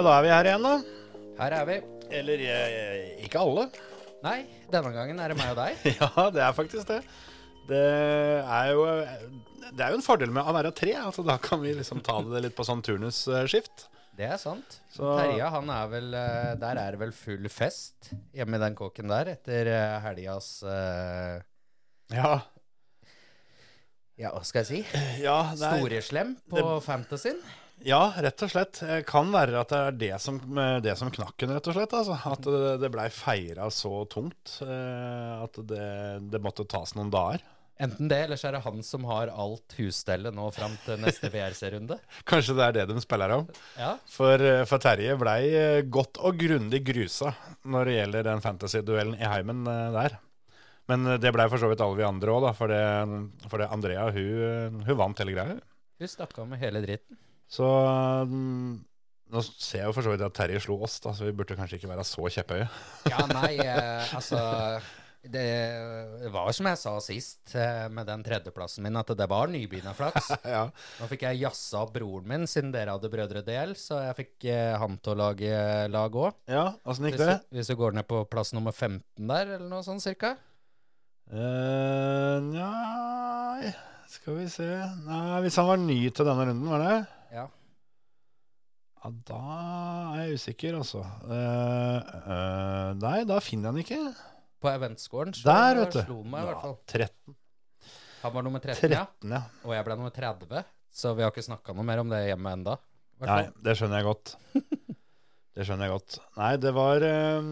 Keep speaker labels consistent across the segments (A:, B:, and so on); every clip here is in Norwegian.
A: Ja, da er vi her igjen, da.
B: Her er vi.
A: Eller eh, ikke alle.
B: Nei, denne gangen er det meg og deg.
A: Ja, det er faktisk det. Det er jo Det er jo en fordel med å være tre. Altså, da kan vi liksom ta det litt på sånn turnusskift.
B: Det er sant.
A: Så-
B: Terje, han er vel eh, Der er det vel full fest hjemme i den kåken der etter eh, helgas uh...
A: Ja.
B: Ja, hva skal jeg si?
A: ja
B: Storeslem på Fantasyen.
A: Ja, rett og slett. Det Kan være at det er det som, eh, det som knakk den, rett og slett. Altså. At det, det blei feira så tungt eh, at det, det måtte tas noen dager.
B: Enten det, eller så er det han som har alt husstellet nå fram til neste VRC-runde.
A: Kanskje det er det de spiller om.
B: Ja.
A: For, eh, for Terje blei eh, godt og grundig grusa når det gjelder den fantasy-duellen i heimen eh, der. Men eh, det blei for så vidt alle vi andre òg. For det, for det Andrea hun, eh, hun vant hele greia.
B: Hun stakk av med hele dritten.
A: Så mm, nå ser jeg jo for så vidt at Terje slo oss, da, så vi burde kanskje ikke være så kjepphøye.
B: Ja, nei, eh, altså det, var som jeg sa sist eh, med den tredjeplassen min, at det var nybegynnerflaks.
A: ja.
B: Nå fikk jeg jazza opp broren min, siden dere hadde brødre-del, så jeg fikk eh, han til å lage lag òg.
A: ja, åssen gikk det?
B: du- hvis du går ned på plass nummer 15 der, eller noe sånt cirka.
A: Uh, Nei, skal vi se Nei, Hvis han var ny til denne runden, var det?
B: Ja.
A: Ja, da er jeg usikker, altså. Uh, uh, nei, da finner jeg han ikke.
B: På eventscoren
A: Der, vet du.
B: meg fall.
A: 13.
B: Han var nummer 13, ja.
A: 13, ja.
B: Og jeg ble nummer 30, så vi har ikke snakka noe mer om det hjemme enda.
A: Nei, det skjønner jeg godt. Det skjønner jeg godt. Nei, det var eh,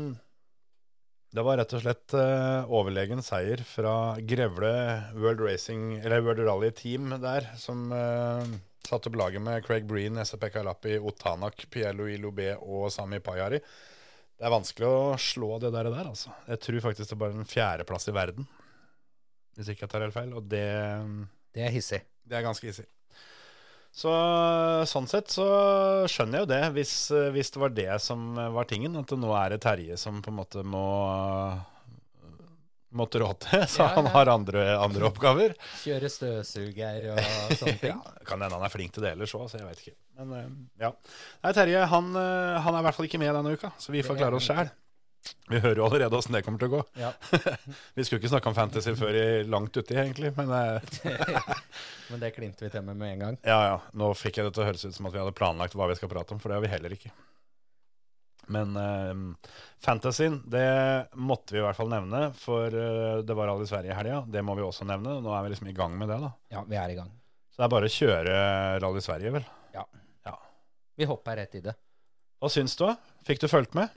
A: Det var rett og slett overlegen seier fra Grevle World Racing, eller World Rally Team der, som uh, satte opp laget med Craig Breen, S.P. Lappi, Otanak, Pielo Ilobe og Sami Payari. Det er vanskelig å slå det der, der altså. Jeg tror faktisk det er bare en fjerdeplass i verden, hvis ikke jeg tar helt feil. Og det
B: Det er hissig.
A: det er ganske hissig. Så sånn sett så skjønner jeg jo det, hvis, hvis det var det som var tingen. At nå er det Terje som på en måte må til, så
B: Ja,
A: han har andre, andre oppgaver.
B: Kjøre støvsuger og sånne ting.
A: Ja, kan hende han er flink til det ellers òg, så jeg veit ikke. Men eh, ja. Nei, Terje han, eh, han er i hvert fall ikke med denne uka, så vi får
B: Det
A: klare oss sjæl. Vi hører jo allerede åssen det kommer til å gå.
B: Ja.
A: Vi skulle ikke snakke om fantasy før i langt uti, egentlig, men eh,
B: Men det klinte vi til med med en gang.
A: Ja, ja. Nå fikk jeg det til å høres ut som at vi hadde planlagt hva vi skal prate om, for det har vi heller ikke. Men uh, fantasyen, det måtte vi i hvert fall nevne, for uh, det var Rally Sverige i helga. Det må vi også nevne. Nå er vi liksom i gang med det, da.
B: Ja, vi er i gang.
A: Så det er bare å kjøre Rally Sverige, vel.
B: Ja Vi hopper rett i det.
A: Hva syns du? Fikk du fulgt med?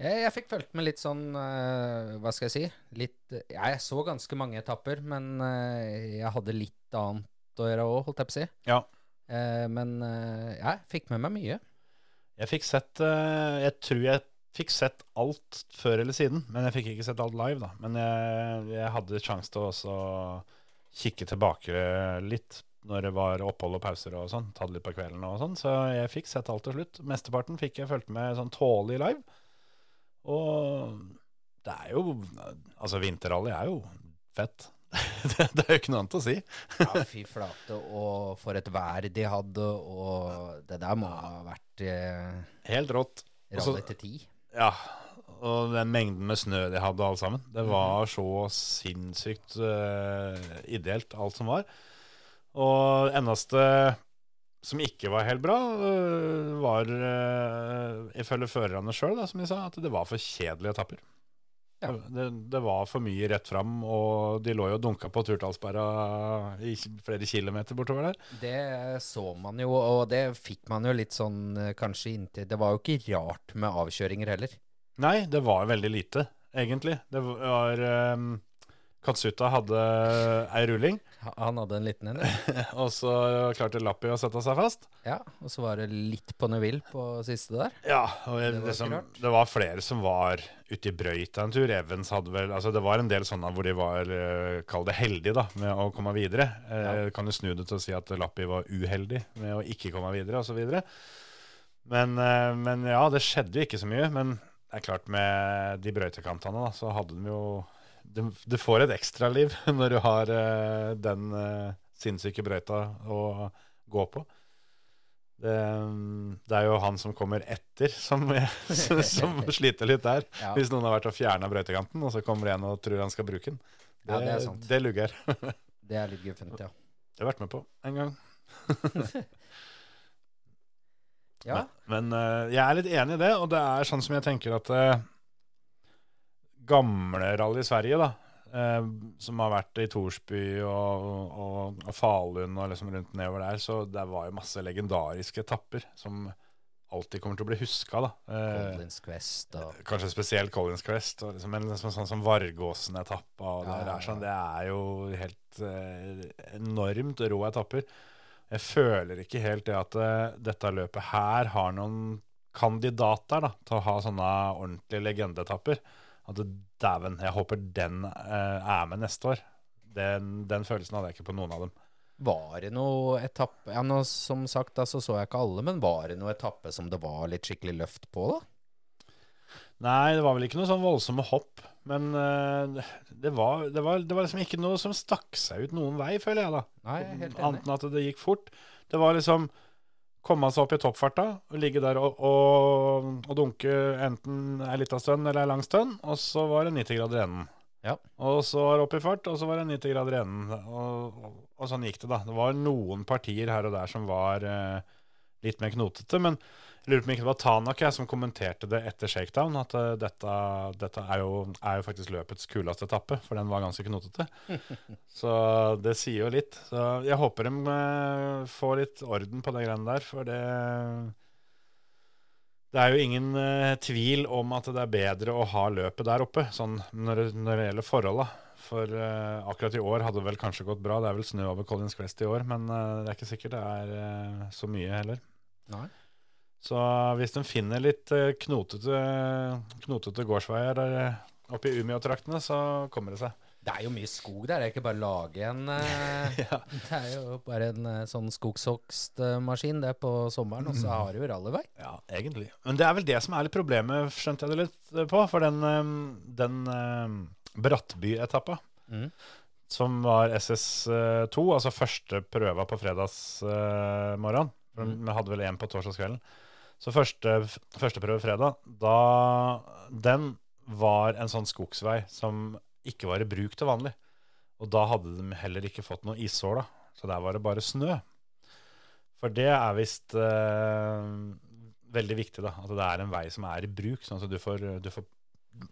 B: Jeg, jeg fikk fulgt med litt sånn uh, Hva skal jeg si? Litt ja, Jeg så ganske mange etapper, men jeg hadde litt annet å gjøre òg, holdt jeg på å si.
A: Ja.
B: Men jeg fikk med meg mye.
A: Jeg fikk sett eh, Jeg tror jeg fikk sett alt før eller siden, men jeg fikk ikke sett alt live, da. Men jeg, jeg hadde sjanse til å kikke tilbake litt når det var opphold og pauser og sånn. Tatt litt på kvelden og sånn. Så jeg fikk sett alt til slutt. Mesteparten fikk jeg fulgt med sånn tålelig live. Og det er jo Altså, vinterrally er jo fett. det, det er jo ikke noe annet å si.
B: Ja, fy flate. Og for et vær de hadde, og det der må ha vært eh,
A: Helt rått. Også-
B: etter ti.
A: Ja, og den mengden med snø de hadde alle sammen. Det var så sinnssykt uh, ideelt, alt som var. Og eneste som ikke var helt bra, uh, var uh, ifølge førerne sjøl, som de sa, at det var for kjedelige etapper.
B: Ja.
A: Det, det var for mye rett fram, og de lå jo og dunka på turtallsperra i flere kilometer bortover der.
B: Det så man jo, og det fikk man jo litt sånn eh, kanskje inntil Det var jo ikke rart med avkjøringer heller.
A: Nei, det var veldig lite, egentlig. Det var ehm, Katsuta hadde ei rulling,
B: Han hadde en liten en.
A: og så klarte Lappi å sette seg fast.
B: Ja, og så var det litt på Neville på siste der.
A: Ja, og det,
B: Det var
A: liksom, det var flere som var ute i brøyta en tur. Evans hadde vel Altså, det var en del sånne hvor de var, eh, kall det heldige, da, med å komme videre. Eh, Kan du snu det til å si at Lappi var uheldig med å ikke komme videre, osv. Men, eh, men ja, det skjedde jo ikke så mye. Men det er klart, med de brøytekantene, da, så hadde de jo Du, du får et ekstraliv når du har uh, den uh, sinnssyke brøyta å gå på. Det, det er jo han som kommer etter, som, som sliter litt der.
B: Ja.
A: Hvis noen har vært og fjerna brøytekanten, og så kommer det en og tror han skal bruke den. Det,
B: Ja, det er sant.
A: det lugger.
B: Det er litt guffent, ja.
A: Det har jeg vært med på en gang.
B: Ja,
A: Men eh, jeg er litt enig i det, og det er sånn som jeg tenker at gamle rally Sverige, da, eh, som har vært i Torsby og, og, og Falun og liksom rundt nedover der, så det var jo masse legendariske etapper som alltid kommer til å bli huska. Eh,
B: Collins Quest og
A: Kanskje spesielt Collins Quest, og liksom, men liksom sånn som Vargåsen-etappa.
B: Ja,
A: Det,
B: ja,
A: er sånn, det er jo helt eh, enormt rå etapper. Jeg føler ikke helt det at eh, dette løpet her har noen kandidater da, til å ha sånne ordentlige legendeetapper. At dæven, jeg håper den eh, er med neste år. Den, den følelsen hadde jeg ikke på noen av dem.
B: Var det noe etappe ja, nå, Som sagt, da, så så jeg ikke alle, men var det noe etappe som det var litt skikkelig løft på, da?
A: Nei, det var vel ikke noe sånn voldsomme hopp. Men uh, det, var, det, var, det var liksom ikke noe som stakk seg ut noen vei, føler jeg da.
B: Nei, helt enig.
A: Annet enn at det gikk fort. Det var liksom komme seg opp i toppfarta og ligge der og, og, og dunke enten ei lita stund eller ei lang stund, og så var det 90 grader i enden.
B: Ja.
A: Og så var det opp i fart, og så var det 90 grader i enden. Og, og, og sånn gikk det, da. Det var noen partier her og der som var eh, litt mer knotete, men jeg lurer på om ikke det var Tanak jeg som kommenterte det etter shakedown, at uh, dette, dette er, jo, er jo faktisk løpets kuleste etappe, for den var ganske knotete. Så det sier jo litt. Så jeg håper de uh, får litt orden på de greiene der, for det Det er jo ingen uh, tvil om at det er bedre å ha løpet der oppe, sånn når det, når det gjelder forholda. For uh, akkurat i år hadde det vel kanskje gått bra. Det er vel snø over Collins Quest i år, men uh, det er ikke sikkert det er så mye heller.
B: Nei.
A: Så hvis de finner litt eh, knotete, knotete gårdsveier eh, oppe i Umeå-traktene, så kommer det seg.
B: Det er jo mye skog der. Det er ikke bare å lage en eh,
A: Ja.
B: Det er jo bare en sånn skogshogstmaskin det på sommeren, og så har du jo rallyvei.
A: Ja, egentlig. Men det er vel det som er litt problemet, skjønte jeg det litt på. For den, den Brattby-etappa,
B: mm.
A: som var SS2, altså første prøva på fredagsmorgen. Uh, Vi hadde vel én på torsdagskvelden. Så første, første prøve fredag, da Den var en sånn skogsvei som ikke var i bruk til vanlig. Og da hadde de heller ikke fått noe issår, da. Så der var det bare snø. For det er visst eh, veldig viktig, da. At det er en vei som er i bruk. Sånn at du får, du får,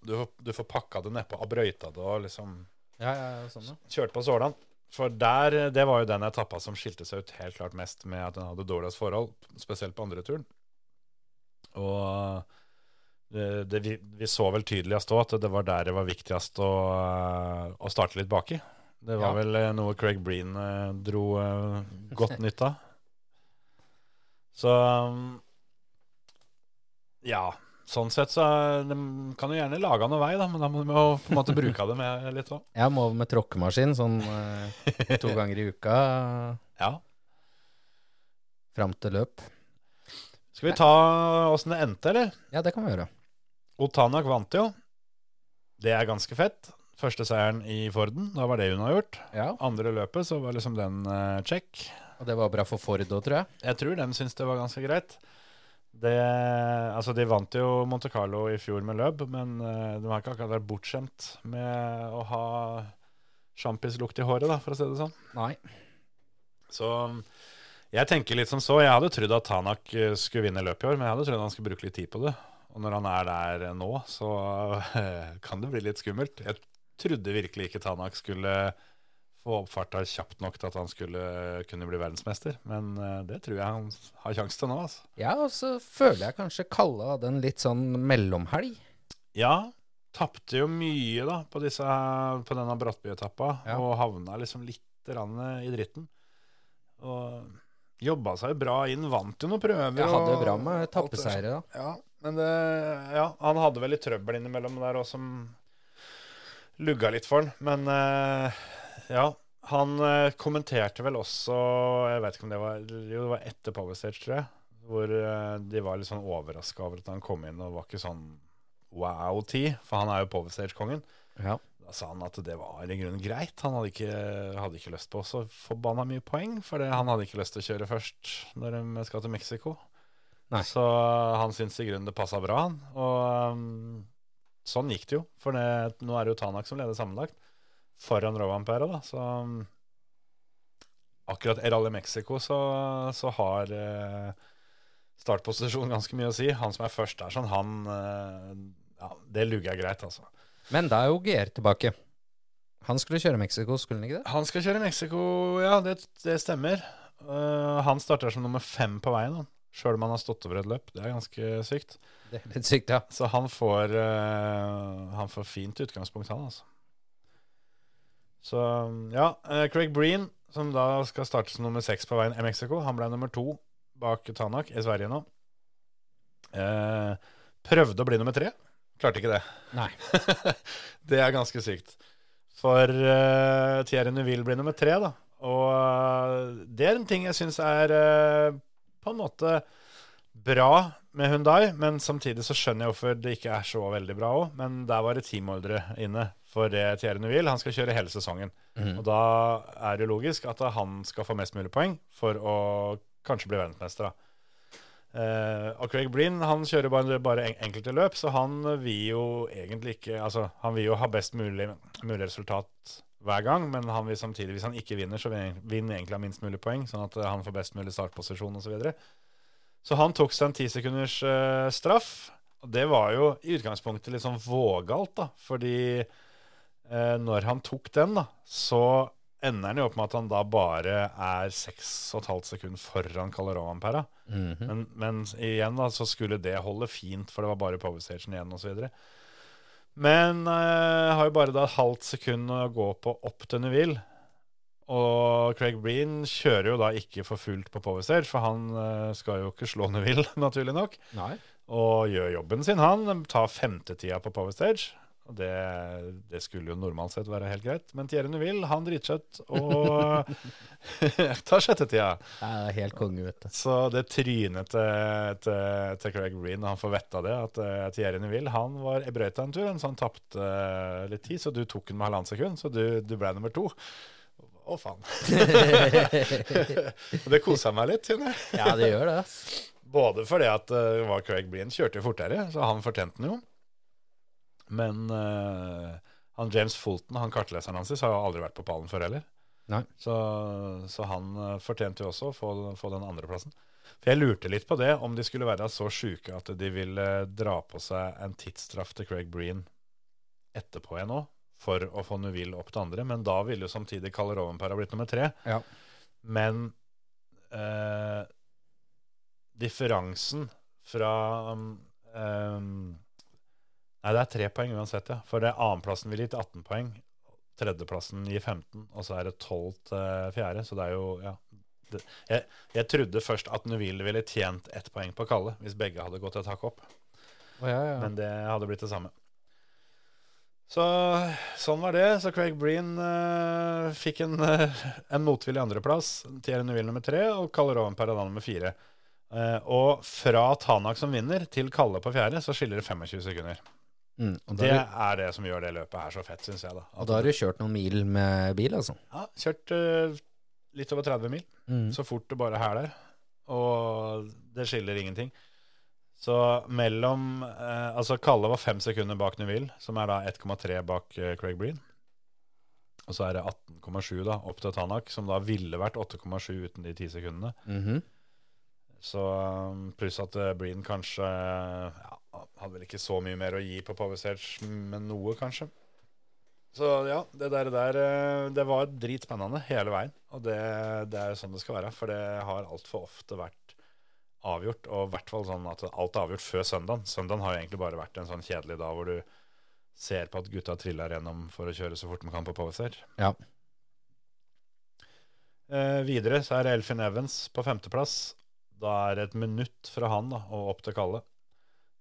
A: du får, du får pakka det nedpå og brøyta det og liksom
B: Ja, ja, ja, sånn ja.
A: kjørt på sålene. For der, det var jo den etappa som skilte seg ut helt klart mest med at den hadde dårligst forhold, spesielt på andre turen. Og det, det, vi, vi så vel tydeligst òg at det var der det var viktigst å, å starte litt baki. Det var
B: Ja.
A: vel eh, noe Craig Breen eh, dro eh, godt nytt av. Så um, ja. Sånn sett så eh, De kan jo gjerne lage noe vei, da, men da må de jo på en måte bruke det med litt òg.
B: Jeg må over med tråkkemaskin sånn eh, to ganger i uka
A: Ja.
B: fram til løp.
A: Skal vi ta åssen det endte, eller?
B: Ja, det kan vi gjøre.
A: Otanak vant jo. Det er ganske fett. Første seieren i Forden, da var det hun har gjort.
B: Ja,
A: Andre løpet så var liksom den uh, check.
B: Og det var bra for Ford òg, tror jeg.
A: Jeg tror de syns det var ganske greit. Det, altså de vant jo Monte Carlo i fjor med løp, men uh, de har ikke akkurat vært bortskjemt med å ha sjampislukt i håret, da, for å si det sånn.
B: Nei.
A: Så jeg tenker litt som så. Jeg hadde trodd at Tanak eh, skulle vinne løpet i år, men jeg hadde trodd han skulle bruke litt tid på det. Og når han er der eh, nå, så kan det bli litt skummelt. Jeg trodde virkelig ikke Tanak skulle få opp farta kjapt nok til at han skulle kunne bli verdensmester, men eh, det tror jeg han har sjanse til nå. Altså.
B: Ja, og så føler jeg kanskje Kalle hadde en litt sånn mellomhelg.
A: Ja, tapte jo mye da på, disse, på denne Brattby-etappa,
B: Ja.
A: og havna liksom litt i dritten. Og jobba seg bra inn, vant jo noen prøver.
B: Jeg hadde
A: og
B: bra med Tappeseire da.
A: ja, men det, ja, han hadde vel litt trøbbel innimellom der òg som lugga litt for han. Men uh, ja, han uh, kommenterte vel også Jeg vet ikke om det var Jo, det var etter Power Stage, tror jeg. Hvor uh, de var litt sånn overraska over at han kom inn og var ikke sånn wow-tid, for han er jo Power Stage-kongen.
B: Ja.
A: Da sa han at det var i grunnen greit. Han hadde ikke, hadde ikke lyst på så forbanna mye poeng, for han hadde ikke lyst til å kjøre først når de skal til Mexico.
B: Nei.
A: Så han syntes i grunnen det passa bra, han. Og um, sånn gikk det jo. For det, nå er det jo Tanak som leder sammenlagt, foran Rovampera, da. Så um, akkurat i Rally Mexico så, så har uh, startposisjon ganske mye å si. Han som er først der, sånn, han uh, Ja, det lugger greit, altså.
B: Men da er jo GR tilbake. Han skulle kjøre Mexico, skulle han ikke det?
A: Han skal kjøre Mexico, ja, det, det stemmer. Uh, han starter som nummer fem på veien, da, sjøl om han har stått over et løp. Det er ganske sykt.
B: Det er litt sykt, ja.
A: Så han får, uh, han får fint utgangspunkt, han, altså. Så ja, uh, Craig Breen, som da skal starte som nummer seks på veien i Mexico, han ble nummer to bak Tanak i Sverige nå. Prøvde å bli nummer tre. Klarte ikke det.
B: Nei.
A: det er ganske sykt. For uh, Thierry Neuville blir nummer tre, da. Og uh, det er en ting jeg syns er uh, på en måte bra med Hundai, men samtidig så skjønner jeg hvorfor det ikke er så veldig bra òg. Men der var det teamordre inne for det Thierry Neuville. Han skal kjøre hele sesongen. Og da er det logisk at han skal få mest mulig poeng for å kanskje bli verdensmester. da. Eh, og Craig Breen han kjører bare, bare en, enkelte løp, så han vil jo egentlig ikke Altså, han vil jo ha best mulig, mulig resultat hver gang, men han vil samtidig, hvis han ikke vinner, så vil han egentlig ha minst mulig poeng, sånn at eh, han får best mulig startposisjon osv. Så, videre. så han tok seg en ti sekunders eh, straff. Og det var jo i utgangspunktet litt sånn vågalt, da, fordi uh, når han tok den, da, så ender han jo opp med at han da bare er 6,5 sekunder foran Calderón-Ampera.
B: -hmm.
A: Men, men igjen da, så skulle det holde fint, for det var bare powerstation igjen osv. Men eh, har jo bare da et halvt sekund å gå på opp til Neville. Og Craig Breen kjører jo da ikke for fullt på powerstage, for han eh, skal jo ikke slå Neville, naturlig nok.
B: Nei.
A: Og gjør jobben sin, han. Tar femtetida på powerstage. Og det, det skulle jo normalt sett være helt greit. Men Thierry Neville han driter seg og tar sjettetida.
B: Det er helt konge, vet du.
A: Så det trynet til, til, til Craig Green han får vite det, at uh, Thierry Neville han var i brøyta en tur, så han tapte uh, litt tid. Så du tok den med halvannet sekund, så du, du ble nummer to. Å, faen. Det kosa meg litt, jeg.
B: Ja, det gjør det.
A: Både fordi at uh, Craig Breen kjørte jo fortere, så han fortjente den jo. Men uh, han James Fulton, han kartleseren hans, har jo aldri vært på pallen før heller. Så, så han eh, fortjente jo også å få, få den andreplassen. For jeg lurte litt på det, om de skulle være så sjuke at de ville dra på seg en tidsstraff til Craig Breen etterpå igjen òg, for å få Neuville opp til andre. Men da ville jo samtidig Kalle Rovenpera blitt nummer tre.
B: Ja.
A: Men eh, differansen fra um, um, Nei, det er tre poeng uansett, ja. For det annenplassen vil gi til 18 poeng. Tredjeplassen gir 15, og så er det 12 til fjerde. Så det er jo Ja. Det, jeg, jeg trodde først at Nuville ville tjent ett poeng på Kalle, hvis begge hadde gått et hakk opp.
B: Oh, ja, ja.
A: Men det hadde blitt det samme. Så sånn var det. Så Craig Breen uh, fikk en, uh, en motvillig andreplass. Thierry Nuville nummer tre og Kalle Rovenper da nummer fire. Uh, og fra Tanak som vinner, til Kalle på fjerde, så skiller det 25 sekunder.
B: Mm,
A: Det
B: du,
A: er det som gjør det løpet her så fett, syns jeg. da.
B: og da har du kjørt noen mil med bil, altså.
A: ja, kjørt uh, litt over 30 mil,
B: Mm.
A: så fort det bare hæler. Og det skiller ingenting. Så mellom uh, Altså, Kalle var fem sekunder bak Neville, som er da 1,3 bak uh, Craig Breen. Og så er det 18,7 da, opp til Tanak, som da ville vært 8,7 uten de ti sekundene.
B: Mhm.
A: Så um, pluss at Breen kanskje ja, hadde vel ikke så mye mer å gi på Stage, men noe, kanskje. Så ja, det der, der eh, Det var dritspennende hele veien. Og det, det er sånn det skal være, for det har altfor ofte vært avgjort. Og i hvert fall sånn at alt er avgjort før søndagen. Søndagen har jo egentlig bare vært en sånn kjedelig dag hvor du ser på at gutta triller gjennom for å kjøre så fort de kan på powerstair.
B: Ja.
A: Eh, videre så er Elfin Evans på femteplass. Da er det et minutt fra han da, og opp til Kalle.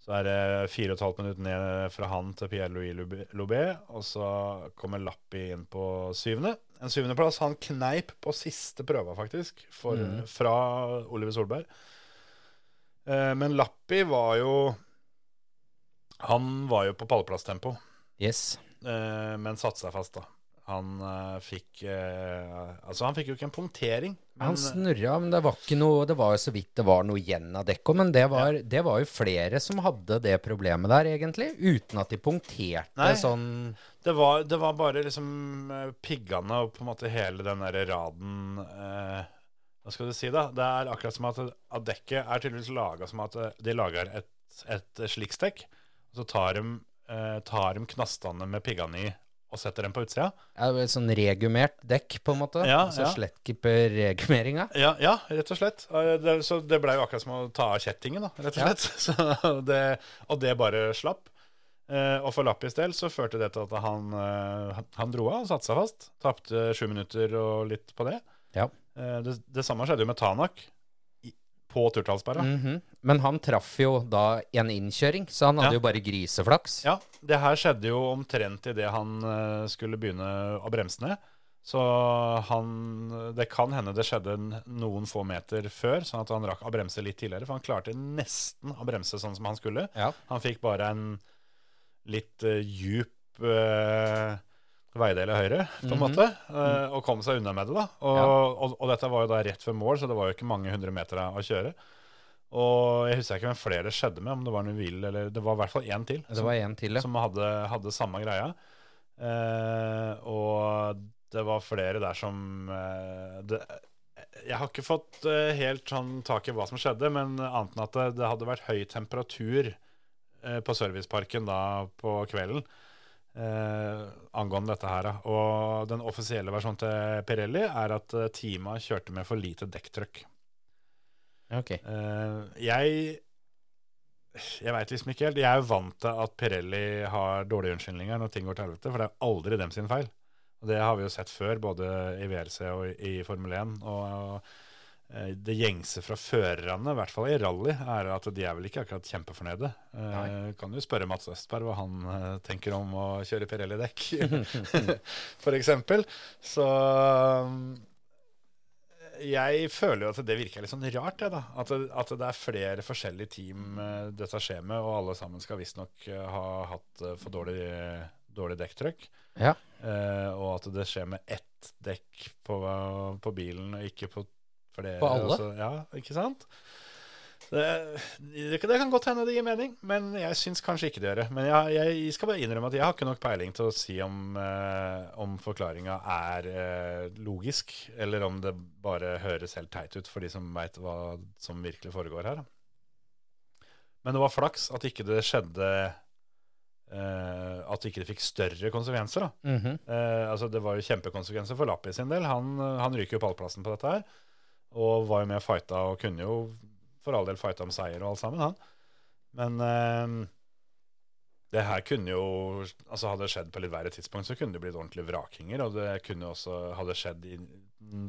A: Så er det fire og et halvt minutt ned fra han til Pierre-Louis Loubé, og så kommer Lappi inn på syvende. En syvendeplass. Han kneip på siste prøva, faktisk, for,
B: mm.
A: fra Oliver Solberg. Eh, men Lappi var jo Han var jo på pallplasstempo,
B: Yes.
A: eh, men satte seg fast, da. Han uh, fikk uh, Altså, han fikk jo ikke en punktering. Men,
B: Han snurra, men det var ikke noe Det var jo så vidt det var noe igjen av dekket. Men det var, det var jo flere som hadde det problemet der, egentlig. Uten at de punkterte
A: Nei.
B: sånn
A: Det var, det var bare liksom eh, piggene og på en måte hele den derre raden uh, Hva skal du si, da? Det er akkurat som at, at dekket er tydeligvis laga som at de lager et, et sliksdekk, og så tar de, tar de knastene med piggene i og setter den på utsida.
B: ja, et sånn regumert dekk, på en måte.
A: Ja,
B: altså
A: ja.
B: slettkeeper regumeringa.
A: Ja, ja, rett og slett. Eh, Det, så det blei jo akkurat som å ta av kjettingen, da, rett og
B: Ja.
A: slett. Så det, og det bare slapp. Eh, og for Lappis del så førte det til at han, eh, han- dro av og satte seg fast. Tapte sju minutter og litt på det.
B: Ja.
A: Eh, det, det samme skjedde jo med Tanak på Turtalsberga.
B: Mhm. Men han traff jo da en innkjøring, så han hadde
A: Ja.
B: jo bare griseflaks.
A: Ja, det her skjedde jo omtrent idet han eh, skulle begynne å bremse ned. Så han Det kan hende det skjedde noen få meter før, sånn at han rakk å bremse litt tidligere. For han klarte nesten å bremse sånn som han skulle.
B: Ja.
A: Han fikk bare en litt uh, djup uh, veidel i høyre, på en
B: Mhm.
A: måte, uh, og kom seg unna med det. da. Og,
B: Ja.
A: og, og dette var jo da rett før mål, så det var jo ikke mange hundre meter å kjøre. Og jeg husker ikke hvem flere det skjedde med, om det var Nuville eller Det var i hvert fall én til
B: Det var en til, ja.
A: som hadde, hadde samme greia. Eh, og det var flere der som eh, det, Jeg har ikke fått eh, helt sånn tak i hva som skjedde, men annet enn at det, det hadde vært høy temperatur eh, på serviceparken da på kvelden. Eh, angående dette her. Og den offisielle versjonen til Pirelli er at eh, teamet kjørte med for lite dekktrykk.
B: Ok.
A: Uh, jeg jeg veit liksom ikke helt. Jeg er jo vant til at Pirelli har dårlige unnskyldninger når ting går til helvete, for det er aldri dem sin feil. Og Det har vi jo sett før, både i VRC og i Formel 1. Og eh, det gjengse fra førerne, i hvert fall i rally, er at de er vel ikke akkurat kjempefornøyde. Eh,
B: Nei.
A: kan jo spørre Mats Østberg hva han eh, tenker om å kjøre Pirelli-dekk, eksempel. Så jeg føler jo at det virker litt sånn rart, jeg, da. At det, at det er flere forskjellige team eh, dette skjer med, og alle sammen skal visstnok uh, ha hatt eh, for dårlig, dårlig dekktrykk.
B: Ja.
A: Eh, og at det skjer med ett dekk på, på bilen, og ikke på flere.
B: På alle?
A: og ja, ikke sant? Det, det, det kan godt hende det gir mening, men jeg syns kanskje ikke det gjør det. Men jeg, jeg skal bare innrømme at jeg har ikke nok peiling til å si om, eh, om forklaringa er eh, logisk, eller om det bare høres helt teit ut for de som veit hva som virkelig foregår her. Men det var flaks at ikke det skjedde eh, At ikke det fikk større konsekvenser. da.
B: Mhm.
A: Eh, altså Det var jo kjempekonsekvenser for Lappi sin del. Han, han ryker jo pallplassen på dette her. Og var jo med og fighta og kunne jo for all del fighta om seier og alt sammen, han. Men eh, det her kunne jo altså Hadde det skjedd på litt verre tidspunkt, så kunne det blitt ordentlige vrakinger. Og det kunne også Hadde skjedd i mm,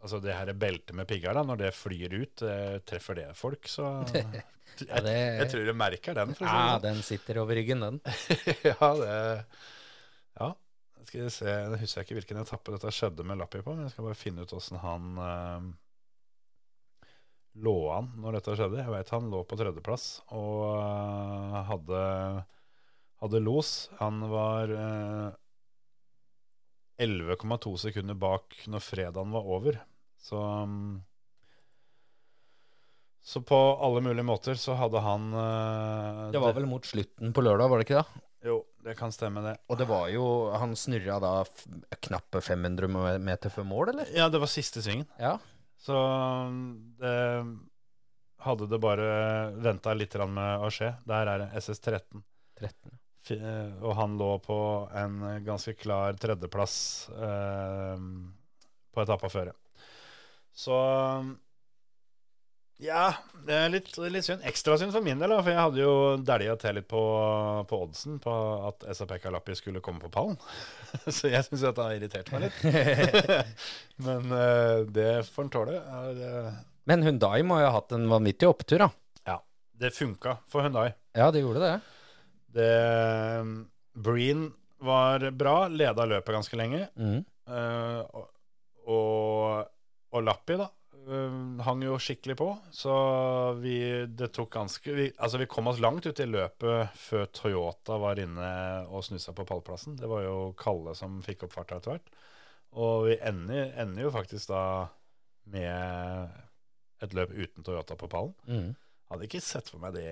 A: Altså det her beltet med pigger, da, når det flyr ut, eh, treffer det folk, så jeg,
B: Ja, det,
A: jeg tror du merker den. For
B: ja,
A: sånn.
B: den sitter over ryggen, den.
A: ja, det Ja. Skal vi se, jeg husker ikke hvilken etappe dette skjedde med Lappi på, men jeg skal bare finne ut åssen han eh, lå an når dette skjedde. Jeg vet han lå på tredjeplass og uh, hadde, hadde los. Han var uh, 11,2 sekunder bak når fredagen var over. Så um, så på alle mulige måter så hadde han uh,
B: Det var vel mot slutten på lørdag, var det ikke det?
A: Jo, det kan stemme, det.
B: Og det var jo Han snurra da knappe 500 meter før mål, eller?
A: Ja, det var siste svingen.
B: Ja.
A: Så det hadde det bare venta litt med å skje. Der er det SS13.
B: 13.
A: Eh, Og han lå på en ganske klar tredjeplass eh, på etappa før. Så jeg Ja, det er litt, litt synd. Ekstra synd for min del, da, for jeg hadde jo dælja til litt på, på oddsen på at SAP Kalapi skulle komme på pallen. Så jeg syns dette har irritert meg litt. Men eh, det får en tåle.
B: Men Hundai må jo ha hatt en vanvittig opptur, da.
A: Ja, det funka for Hundai.
B: Ja, det gjorde det.
A: Det Breen var bra, leda løpet ganske lenge.
B: Mm.
A: Eh, og, og, og Lappi, da, eh, hang jo skikkelig på. Så vi, det tok ganske vi, Altså, vi kom oss langt ut i løpet før Toyota var inne og snusa på pallplassen. Det var jo Kalle som fikk opp farta etter hvert. Og vi ender, ender jo faktisk da med et løp uten Toyota på pallen.
B: Mm.
A: Hadde ikke sett for meg det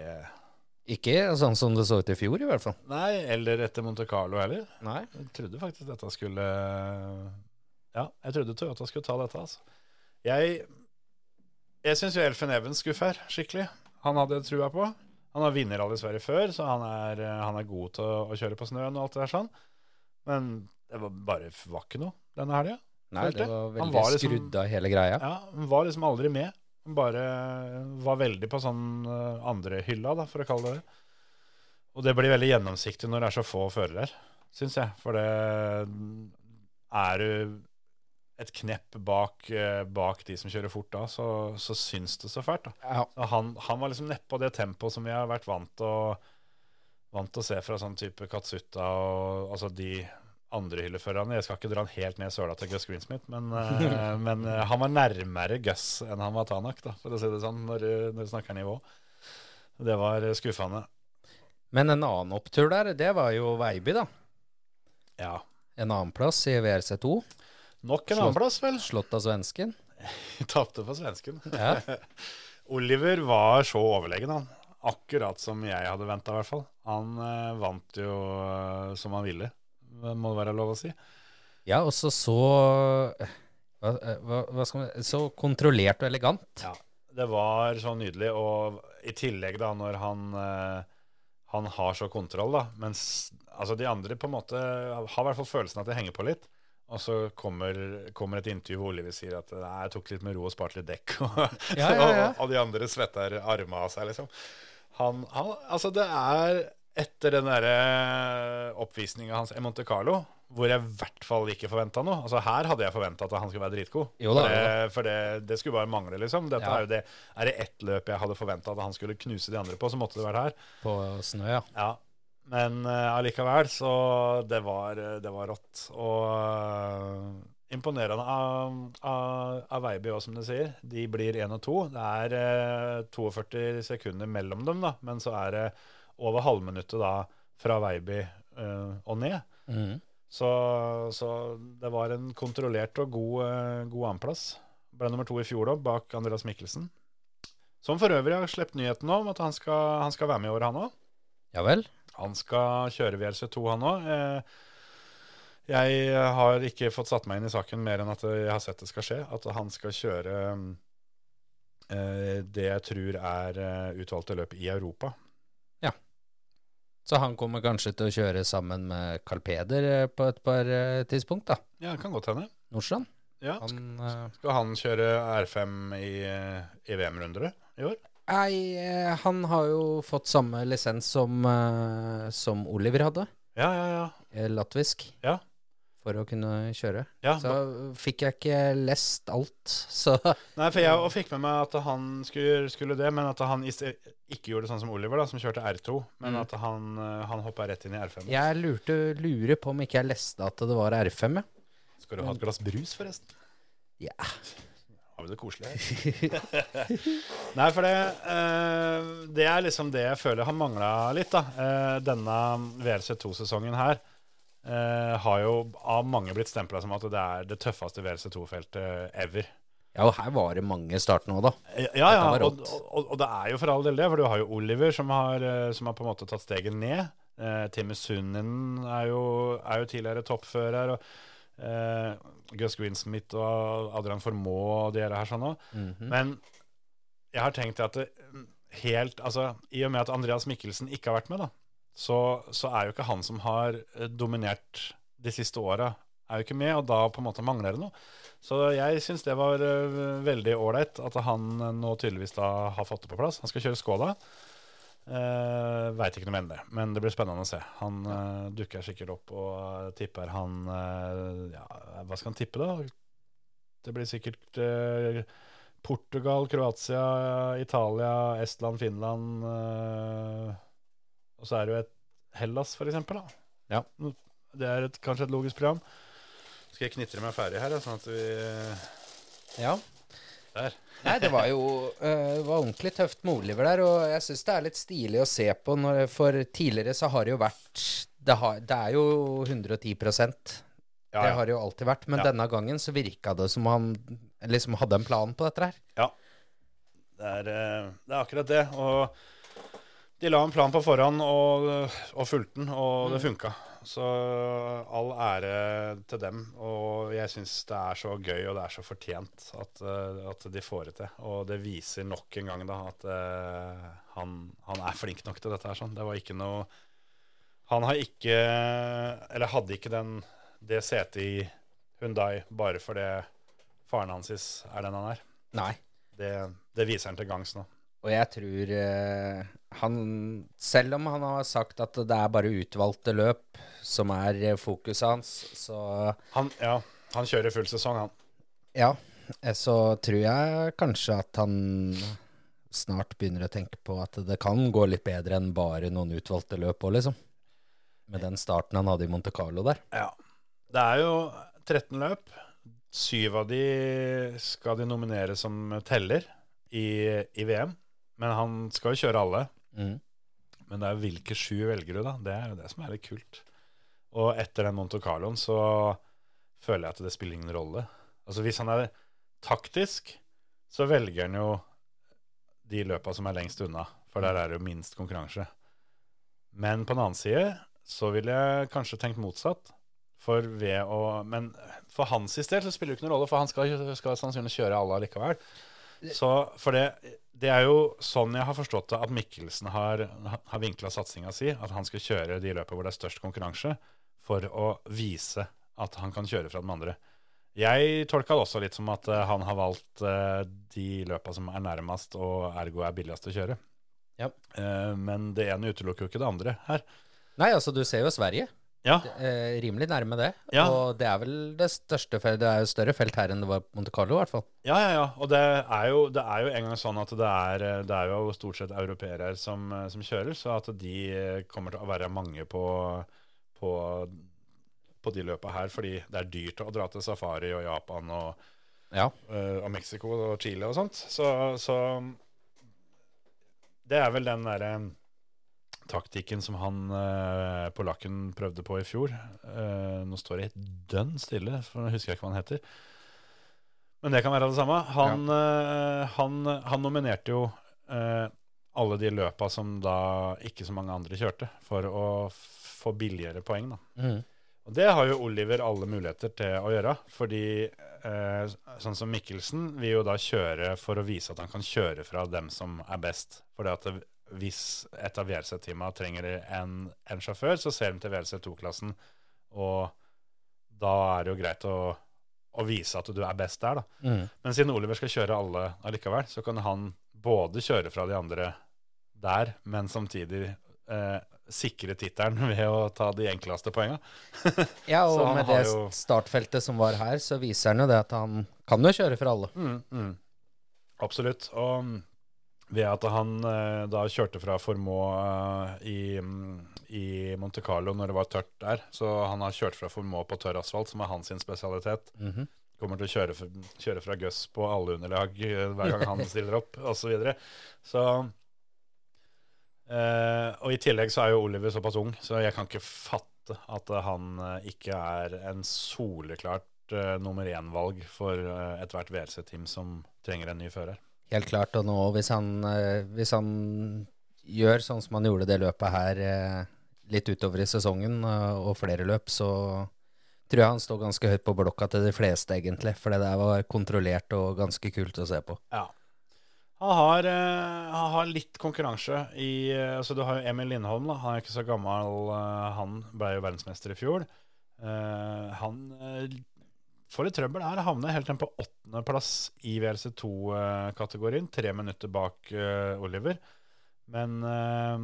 B: Ikke sånn som det så ut i fjor, i hvert fall.
A: Nei, eller etter Monte Carlo heller.
B: Nei.
A: Jeg trodde faktisk dette skulle Ja, jeg trodde Toyota skulle ta dette, altså. Jeg Jeg syns Elfen Even skuffer skikkelig. Han hadde trua på. Han har vunnet Rally Sverige før, så han er, han er god til å, å kjøre på snøen og alt det der sånn. Men det var bare var ikke noe denne helga.
B: Nei, det var veldig
A: var liksom-
B: skrudd av hele greia.
A: Ja, han var liksom aldri med. Han bare var veldig på sånn eh, andre hylla, da, for å kalle det det. Og det blir veldig gjennomsiktig når det er så få førere her, syns jeg. For det er du et knepp bak, eh, bak de som kjører fort da, så, så syns det så fælt. da.
B: Ja.
A: Så han, han var liksom nedpå det tempoet som vi har vært vant til å, vant til å se fra sånn type Katsuta og altså de andre hylleførerne. Jeg skal ikke dra han helt ned søla til Gus Greensmith, men, eh, men eh, han var nærmere Gus enn han var Tanak, da, for å si det sånn, når, du- når du snakker nivå. Det var skuffende.
B: Men en annen opptur der, det var jo Veiby, da.
A: Ja.
B: En annenplass i WRC2.
A: Nok en
B: annenplass,
A: annen plass, vel.
B: Slått av svensken.
A: Tapte for svensken.
B: Ja.
A: Oliver var så overlegen, han. Akkurat som jeg hadde venta, i hvert fall. Han eh, vant jo eh, som han ville, må det være lov å si.
B: Ja, og så så hva, hva, hva skal man Så kontrollert og elegant.
A: Ja, det var så nydelig. Og i tillegg, da, når han eh, Han har så kontroll, da. Mens altså, de andre på en måte har i hvert fall følelsen at de henger på litt. Og så kommer, kommer et intervju hvor Oliver sier at Nei, jeg tok litt med ro og sparte litt dekk. Og,
B: Ja, ja, ja.
A: og, og de andre svetter armene av seg, liksom. Han, han, altså, det er etter den derre oppvisninga hans i Monte Carlo, hvor jeg i hvert fall ikke forventa noe. Altså Her hadde jeg forventa at han skulle være dritgod.
B: Jo da,
A: for det, for det, det skulle bare mangle, liksom. Dette
B: Ja.
A: er jo det Er det ett løp jeg hadde forventa at han skulle knuse de andre på, så måtte det vært her.
B: På snø, ja.
A: Ja. Men allikevel, allikevel, så det var, eh, det var rått. Og uh, imponerende av, av, av Veiby òg, som du sier. De blir én og to. Det er eh, 42 sekunder mellom dem, da. Men så er det over halvminuttet da fra Veiby eh, og ned.
B: Mm.
A: Så, så det var en kontrollert og god, eh, god annenplass. Ble nummer to i fjor da, bak Andreas Mikkelsen. Som for øvrig har sluppet nyheten om at han skal, han skal være med i år, han òg.
B: Ja vel?
A: Han skal kjøre VRC2, han òg. Jeg har ikke fått satt meg inn i saken mer enn at jeg har sett det skal skje. At han skal kjøre eh, det jeg tror er eh, utvalgte løp i Europa. Ja.
B: Så han kommer kanskje til å kjøre sammen med Carl Peder eh, på et par eh, tidspunkt, da.
A: Ja, det kan godt hende.
B: Nordstrand.
A: Ja.
B: Han eh,
A: Skal han kjøre R5 i, eh, i VM-runder i år?
B: Nei, eh, han har jo fått samme lisens som, eh, som Oliver hadde.
A: Ja, ja, ja.
B: eh, Latvisk.
A: Ja.
B: For å kunne kjøre.
A: ja
B: Så fikk jeg ikke lest alt, så
A: Nei, for jeg og fikk med meg at han skulle, skulle det, men at han ikke gjorde det sånn som Oliver, da, som kjørte R2, men
B: Mm.
A: at han, han hoppa rett inn i R5.
B: jeg lurte, lurer på om ikke jeg leste at det var R5, ja.
A: Skal du ha et glass brus, forresten?
B: Ja.
A: Har men det koselig? Nei, for det eh, Det er liksom det jeg føler har mangla litt, da. Eh, denne VLC2-sesongen her eh, har jo av mange blitt stempla som at det er det tøffeste VLC2-feltet ever.
B: Ja, og her var det mange start nå, da.
A: Ja, ja,
B: Dette
A: og, og, og det er jo for all del det, for du har jo Oliver som har, eh, som har på en måte tatt steget ned. Eh, Timmy Sunnen er jo, er jo tidligere toppfører. og eh, Gus Greensmith og Adrian Formoe og de her sånn òg.
B: Mhm.
A: Men jeg har tenkt at det, helt, altså, i og med at Andreas Mikkelsen ikke har vært med, da, så, så er jo ikke han som har eh, dominert de siste åra, er jo ikke med, og da på en måte mangler det noe. Så jeg syns det var øh, veldig ålreit at han øh, nå tydeligvis da har fått det på plass. Han skal kjøre Skoda. Uh, Veit ikke noe mer enn det, men det blir spennende å se. Han uh, dukker sikkert opp og uh, tipper han uh, ja, Hva skal han tippe, da? Det blir sikkert uh, Portugal, Kroatia, Italia, Estland, Finland Og så er det jo et Hellas, for eksempel. Da.
B: Ja.
A: Det er et, kanskje et logisk program. Skal jeg knitre meg ferdig her, sånn at vi
B: Ja.
A: Der.
B: Nei, det var jo eh, det var ordentlig tøft med Oliver der, og jeg syns det er litt stilig å se på, når, for tidligere så har det jo vært Det, har, det er jo 110
A: Ja,
B: Det
A: ja.
B: har det jo alltid vært, men
A: Ja.
B: denne gangen så virka det som han liksom hadde en plan på dette her.
A: Ja. Det er, eh, det er akkurat det. Og de la en plan på forhånd og, og fulgte den, og det funka. Så all ære til dem. Og jeg syns det er så gøy og det er så fortjent at, eh, at de får det til. Og det viser nok en gang da at uh, han, han er flink nok til dette her. Sånn. Det var ikke noe Han har ikke Eller hadde ikke den, det setet i Hundai bare fordi faren hans er den han er.
B: Nei.
A: Det, det viser han til gangs nå.
B: Og jeg tror eh, han Selv om han har sagt at det er bare utvalgte løp som er eh, fokuset hans, så
A: Han, ja, han kjører full sesong, han.
B: ja. eh, Så tror jeg kanskje at han snart begynner å tenke på at det kan gå litt bedre enn bare noen utvalgte løp òg, liksom. Med den starten han hadde i Monte Carlo der.
A: Ja. Det er jo 13 løp. Syv av de skal de nominere som teller i, i VM. Men han skal jo kjøre alle.
B: Mm.
A: Men det er hvilke sju velger du, da? Det er jo det som er litt kult. Og etter den Monte Carloen så føler jeg at det spiller ingen rolle. Altså Hvis han er taktisk, så velger han jo de løpa som er lengst unna. For der er det jo minst konkurranse. Men på den annen side så ville jeg kanskje tenkt motsatt. For ved å Men for hans del så spiller det ikke noen rolle, for han skal, skal sannsynligvis kjøre alle allikevel. Så for det, det er jo sånn jeg har forstått det, at Mikkelsen har, har vinkla satsinga si. At han skal kjøre de løpene hvor det er størst konkurranse, for å vise at han kan kjøre fra de andre. Jeg tolka det også litt som at eh, han har valgt eh, de løpa som er nærmest, og ergo er billigst å kjøre.
B: Ja.
A: Eh, men det ene utelukker jo ikke det andre her.
B: Nei, altså, du ser jo Sverige.
A: Ja,
B: Eh, rimelig nærme det.
A: Ja.
B: Og det er vel det største feltet. Det er jo større felt her enn det var på Monte Carlo, i hvert fall.
A: Ja, ja, ja. Og det er jo, det er jo en gang sånn at det er, det er jo stort sett europeere som, som kjører, så at de kommer til å være mange på, på, på de løpa her, fordi det er dyrt å dra til safari og Japan og,
B: Ja.
A: øh, og Mexico og Chile og sånt. Så, så det er vel den derre taktikken som han eh, polakken prøvde på i fjor. Eh, nå står det helt dønn stille, for nå husker jeg ikke hva han heter. Men det kan være det samme. Han, eh, han, han nominerte jo eh, alle de løpa som da ikke så mange andre kjørte, for å få billigere poeng. da.
B: Mm.
A: Og det har jo Oliver alle muligheter til å gjøre. Fordi eh, sånn som Mikkelsen vil jo da kjøre for å vise at han kan kjøre fra dem som er best. Fordi at det, hvis et av VRC-teama trenger en, en sjåfør, så ser de til VRC2-klassen, og da er det jo greit å, å vise at du er best der, da.
B: Mm.
A: Men siden Oliver skal kjøre alle allikevel, så kan han både kjøre fra de andre der, men samtidig eh, sikre tittelen ved å ta de enkleste poengene.
B: Ja, og med det
A: jo-
B: startfeltet som var her, så viser han jo det at han kan jo kjøre for alle.
A: Mm, mm. Absolutt. Og mm, ved at han eh, da kjørte fra Formå eh, i, mm, i Monte Carlo når det var tørt der, så han har kjørt fra Formå på tørr asfalt, som er hans spesialitet. spesialitet.
B: -hmm.
A: Kommer til å kjøre, kjøre fra Guss på alle underlag eh, hver gang han stiller opp, osv. Så, videre. så eh, Og i tillegg så er jo Oliver såpass ung, så jeg kan ikke fatte at han uh, ikke er en soleklart uh, nummer én-valg for ethvert VRC-team som trenger en ny fører.
B: Helt klart. Og nå, hvis han, eh, hvis han gjør sånn som han gjorde det løpet her eh, litt utover i sesongen, eh, og flere løp, så tror jeg han står ganske høyt på blokka til de fleste, egentlig. For det der var kontrollert og ganske kult å se på.
A: Ja. Han har, han har litt konkurranse i altså Du har jo Emil Lindholm, da. Han er ikke så gammel. han ble jo verdensmester i fjor. Uh, han eh, får litt trøbbel her. Havner helt ned på åttendeplass i WRC2-kategorien. Tre minutter bak uh, Oliver. Men uh,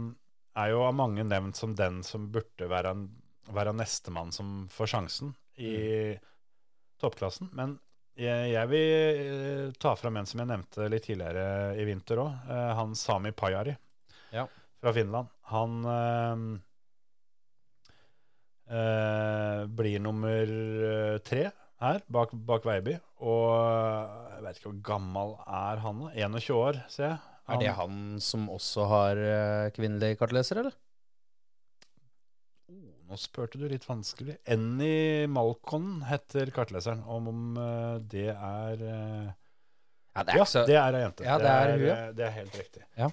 A: er jo av mange nevnt som den som burde være, være nestemann som får sjansen i toppklassen. Men jeg, jeg vil eh, ta fram en som jeg nevnte litt tidligere i vinter òg. han Sami Pajari
B: Ja.
A: fra Finland. Han eh, eh, blir nummer eh, tre her, bak, bak Veiby. Og jeg vet ikke hvor gammel er han? da? 21 år, ser jeg.
B: Er det han som også har eh, kvinnelig kartleser, eller?
A: Oh, nå spurte du litt vanskelig. Annie Malcon heter kartleseren. Om, om eh, det er eh,
B: Ja, det er
A: Ja,
B: så
A: det er ei jente.
B: Ja, det er ja.
A: eh, det er helt riktig.
B: Ja.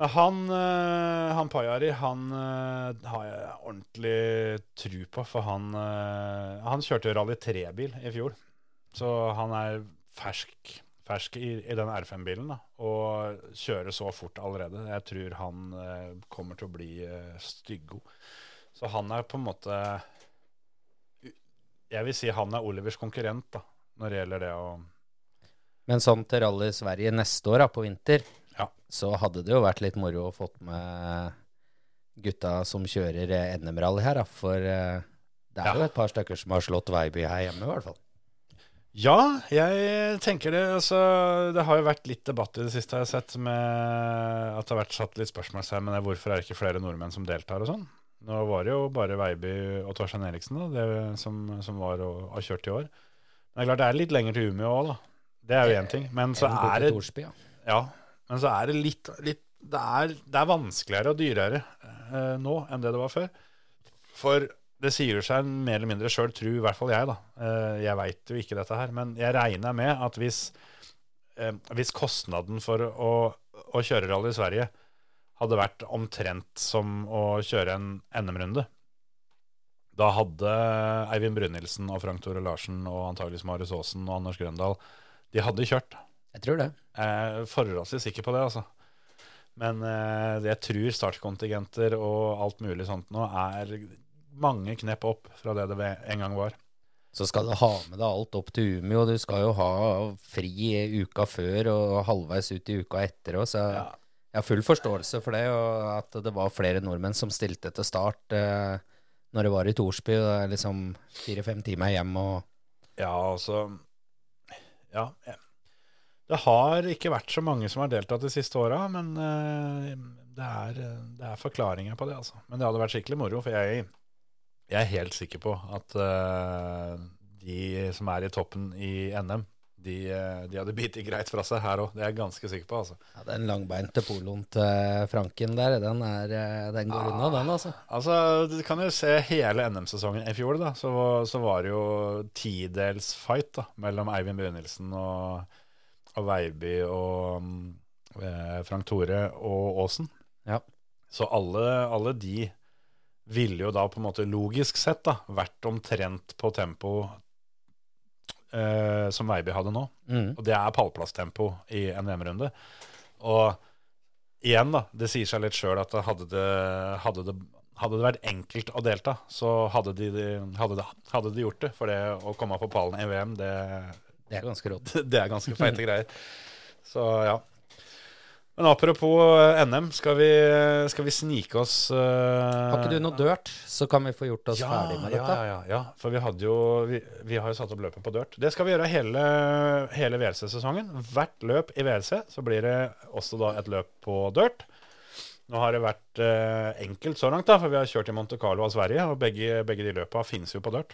A: Han, eh, han Pajari, han eh, har jeg ordentlig tru på, for han, eh, han kjørte Rally 3-bil i fjor. Så han er fersk, fersk i, i den R5-bilen, da, og kjører så fort allerede. Jeg tror han kommer til å bli styggod. Så han er på en måte Jeg vil si han er Olivers konkurrent, da, når det gjelder det å
B: Men sånn til Rally Sverige neste år, da, på vinter,
A: Ja.
B: så hadde det jo vært litt moro å fått med gutta som kjører eh, NM-rally her, da. For eh, det er jo et par stykker som har slått Veiby her hjemme, i hvert fall.
A: Ja, jeg tenker det. Altså, det har jo vært litt debatt i det siste, jeg har sett, med at det har vært satt litt spørsmålstegn det. hvorfor er det ikke flere nordmenn som deltar og sånn. Nå var det jo bare Veiby og Torstein Eriksen da, det, som, som var og har kjørt i år. Men det er klart det er litt lenger til Umeå òg, da. Det er jo én ting. Men så er det
B: ja.
A: Men så er det litt, litt det, er, det er vanskeligere og dyrere eh, nå enn det det var før. For det sier seg mer eller mindre sjøl, tror i hvert fall jeg, da. Eh, jeg veit jo ikke dette her, men jeg regner med at hvis, eh, hvis kostnaden for å, å kjøre rally i Sverige hadde vært omtrent som å kjøre en NM-runde, da hadde Eivind Brynildsen og Frank Tore Larsen og antageligvis Marius Aasen og Anders Grøndal de hadde kjørt.
B: Jeg tror det.
A: Jeg er forholdsvis sikker på det, altså. Men eh, jeg tror startkontingenter og alt mulig sånt nå er mange knep opp fra det det en gang var.
B: Så skal du ha med deg alt opp til Umeå, og du skal jo ha fri uka før og halvveis ut i uka etter òg, så
A: Ja.
B: jeg har full forståelse for det, og at det var flere nordmenn som stilte til start eh, når det var i Torsby, det er liksom fire-fem timer hjem og
A: Ja, altså Ja. ja. Det har ikke vært så mange som har deltatt de siste åra, men eh, det, er, det er forklaringer på det, altså. Men det hadde vært skikkelig moro, for jeg, jeg er helt sikker på at eh, de som er i toppen i NM, de, eh, de hadde bitt greit fra seg her òg. Det er jeg ganske sikker på, altså.
B: ja, Den langbeinte poloen til Franken der, den, er, den går unna, den, altså.
A: Altså, Du kan jo se hele NM-sesongen i fjor. da, Så, så var det jo tidels fight da, mellom Eivind Brynildsen og, og Veiby og mm, eh, Frank Tore og Aasen.
B: Ja.
A: Så alle, alle de ville jo da på en måte logisk sett da, vært omtrent på tempo eh, som Veiby hadde nå.
B: Mm.
A: Og det er pallplasstempo i en VM-runde. Og igjen, da, det sier seg litt sjøl at hadde det, hadde, det, hadde det vært enkelt å delta, så hadde de, hadde, de, hadde de gjort det. For det å komme på pallen i VM, det,
B: Det er ganske rått.
A: det er ganske feite greier. Så ja. Men apropos eh, NM, skal vi, skal vi snike oss uh...
B: Har ikke du noe dirt, så kan vi få gjort oss
A: ja,
B: ferdig med dette.
A: ja, ja, ja, for vi, jo, vi, vi har jo satt opp løpet på dirt. Det skal vi gjøre hele, hele VRC-sesongen. Hvert løp i VLC så blir det også da et løp på dirt. Nå har det vært uh, enkelt så langt, da, for vi har kjørt i Monte Carlo av Sverige, og begge, begge de løpa finnes jo på dirt.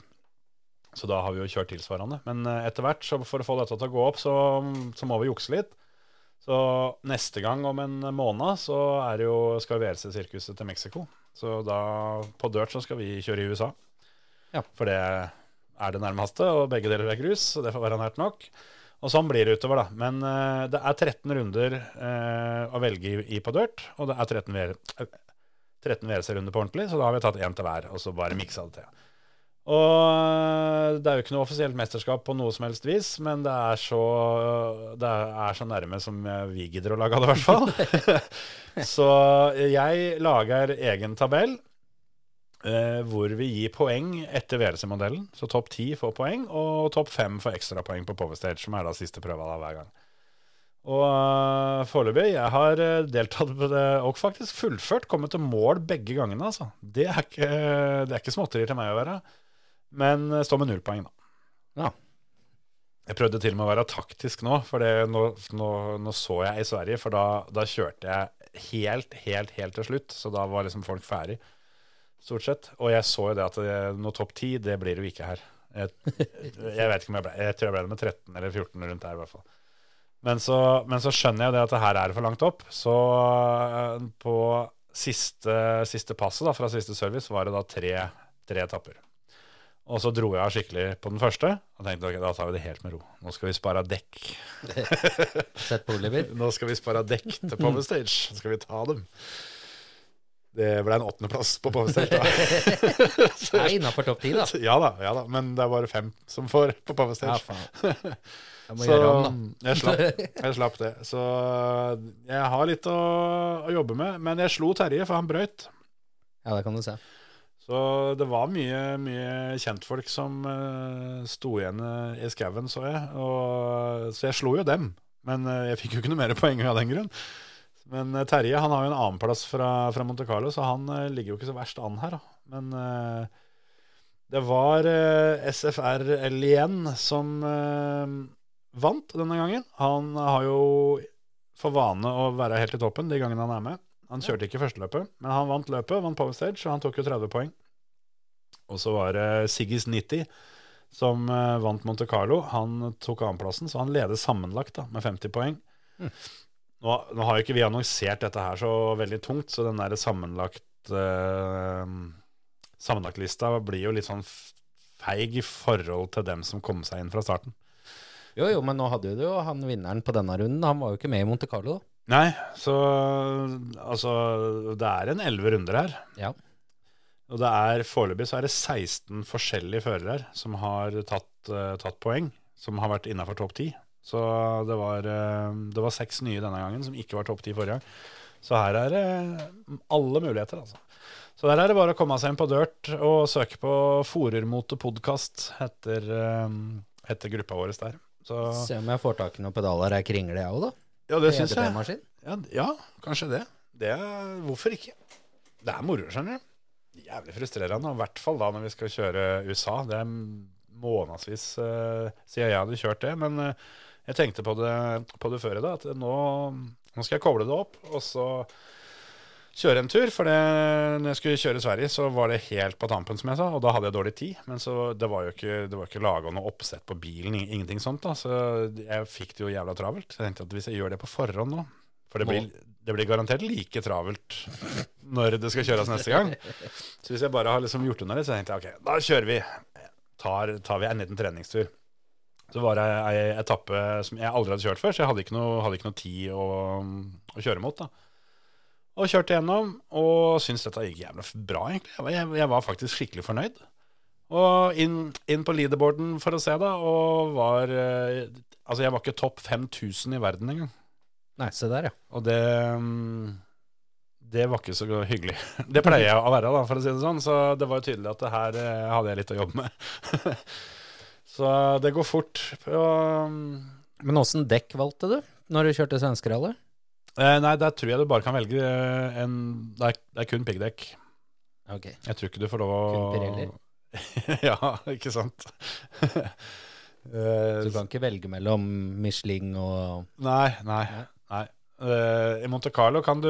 A: Så da har vi jo kjørt tilsvarende. Men eh, etter hvert, så for å få dette til å gå opp, så, så må vi jukse litt. Så neste gang om en måned så er det jo, skal VLC-sirkuset til Mexico. Så da på dirt så skal vi kjøre i USA.
B: Ja.
A: For det er det nærmeste, og begge deler er grus, så det får være nært nok. Og sånn blir det utover, da. Men uh, det er 13 runder uh, å velge i, på dirt, og det er 13 VR 13 VRC-runder på ordentlig, så da har vi tatt én til hver, og så bare miksa det til. Og det er jo ikke noe offisielt mesterskap på noe som helst vis, men det er så, det er så nærme som vi gidder å lage det, i hvert fall. så jeg lager egen tabell eh, hvor vi gir poeng etter VLC-modellen. Så topp 10 får poeng, og topp 5 får ekstrapoeng på Power Stage, som er da siste prøva da hver gang. Og uh, foreløpig, jeg har eh, deltatt på det, og faktisk fullført, kommet til mål begge gangene, altså. Det er ikke, det er ikke småtterier til meg å være. Men uh, står med null poeng, da.
B: Ja.
A: Jeg prøvde til og med å være taktisk nå, for det, nå, nå, nå så jeg i Sverige, for da, da kjørte jeg helt, helt, helt til slutt, så da var liksom folk ferdig, stort sett. Og jeg så jo det at det, noe topp 10, det blir jo ikke her. Jeg, jeg vet ikke om jeg ble, jeg tror jeg ble det med 13 eller 14 rundt der i hvert fall. Men så, men så skjønner jeg det at det her er for langt opp. Så eh, på siste, siste passet da, fra siste service var det da tre, tre etapper. Og så dro jeg av skikkelig på den første og tenkte ok, da tar vi det helt med ro. Nå skal vi spare dekk.
B: Sett på Oliver.
A: Nå skal vi spare dekk til Power Stage. Så skal vi ta dem. Det ble en åttendeplass på Power Stage. da.
B: Er innafor topp ti, da.
A: ja da, ja da, men det er bare fem som får på Power
B: Ja, faen. Jeg må
A: Så
B: gjøre om, da.
A: jeg slapp, jeg slapp det. Så jeg har litt å, å jobbe med. Men jeg slo Terje, for han brøyt.
B: Ja, det kan du se.
A: Så det var mye, mye kjentfolk som uh, sto igjen eh, i skauen, så jeg. Og, så jeg slo jo dem. Men uh, jeg fikk jo ikke noe mer poeng av den grunn. Men uh, Terje han har jo en annenplass fra, fra Monte Carlo, så han ligger jo ikke så verst an her. Da. Men det var eh, SFR Lien som vant denne gangen. Han har jo for vane å være helt i toppen de gangene han er med. Han kjørte ikke førsteløpet, men han vant løpet, vant Power Stage, og han tok jo 30 poeng. Og så var det Siggis 90 som eh, vant Monte Carlo. Han tok annenplassen, så han leder sammenlagt da, med 50 poeng. Nå, nå har jo ikke vi annonsert dette her så veldig tungt, så den der sammenlagt eh, Sammenlagtlista blir jo litt sånn feig i forhold til dem som kom seg inn fra starten.
B: Jo, jo, men nå hadde du jo han vinneren på denne runden. Han var jo ikke med i Monte Carlo. da.
A: Nei, så altså Det er en elleve runder her.
B: Ja.
A: Og det er foreløpig så er det 16 forskjellige førere som har tatt, uh, tatt poeng, som har vært innafor topp 10. Så det var, uh, det var seks nye denne gangen som ikke var topp 10 forrige gang. Så her er det alle muligheter, altså. Så der er det bare å komme seg inn på Dirt og søke på Forermotepodkast etter, uh, etter gruppa vår der. Så
B: Se om jeg får tak i noen pedaler jeg kringler, jeg òg, da.
A: Ja, det syns jeg. Ja, ja, kanskje det. det er, hvorfor ikke? Det er moro, skjønner du. Jævlig frustrerende, i hvert fall da når vi skal kjøre USA. Det er månedsvis uh, siden jeg hadde kjørt det. Men uh, jeg tenkte på det, på det før i dag, at nå, nå skal jeg koble det opp, og så kjøre en tur. For det, når jeg skulle kjøre Sverige, så var det helt på tampen, som jeg sa. Og da hadde jeg dårlig tid. Men så, det var jo ikke, det var ikke laga noe oppsett på bilen, ingenting sånt. da, Så jeg fikk det jo jævla travelt. Jeg tenkte at hvis jeg gjør det på forhånd nå For det blir, det blir garantert like travelt når det skal kjøres neste gang. Så hvis jeg bare har liksom gjort unna det, så tenkte jeg ok, da kjører vi. Tar, tar vi en liten treningstur. Så var det ei etappe som jeg aldri hadde kjørt før, så jeg hadde ikke noe, hadde ikke noe tid å, å kjøre mot. da. Og kjørte gjennom, og syntes dette gikk jævla bra, egentlig. Jeg var, jeg, var faktisk skikkelig fornøyd. Og inn, inn på leaderboarden for å se, da, og var eh, Altså, jeg var ikke topp 5000 i verden engang.
B: Nei, se der, ja.
A: Og det mm, Det var ikke så hyggelig. Det pleier jeg å være, da, for å si det sånn. Så det var jo tydelig at det her eh, hadde jeg litt å jobbe med. så det går fort. Og,
B: Men åssen dekk valgte du når du kjørte svenskerallet?
A: Eh, nei, der tror jeg du bare kan velge en Det er, det er kun piggdekk.
B: Ok.
A: Jeg tror ikke du får lov å
B: Kun Pirelli?
A: ja, ikke sant. Eh,
B: Så du kan ikke velge mellom Michelin og
A: Nei, nei. nei. Eh, I Monte Carlo kan du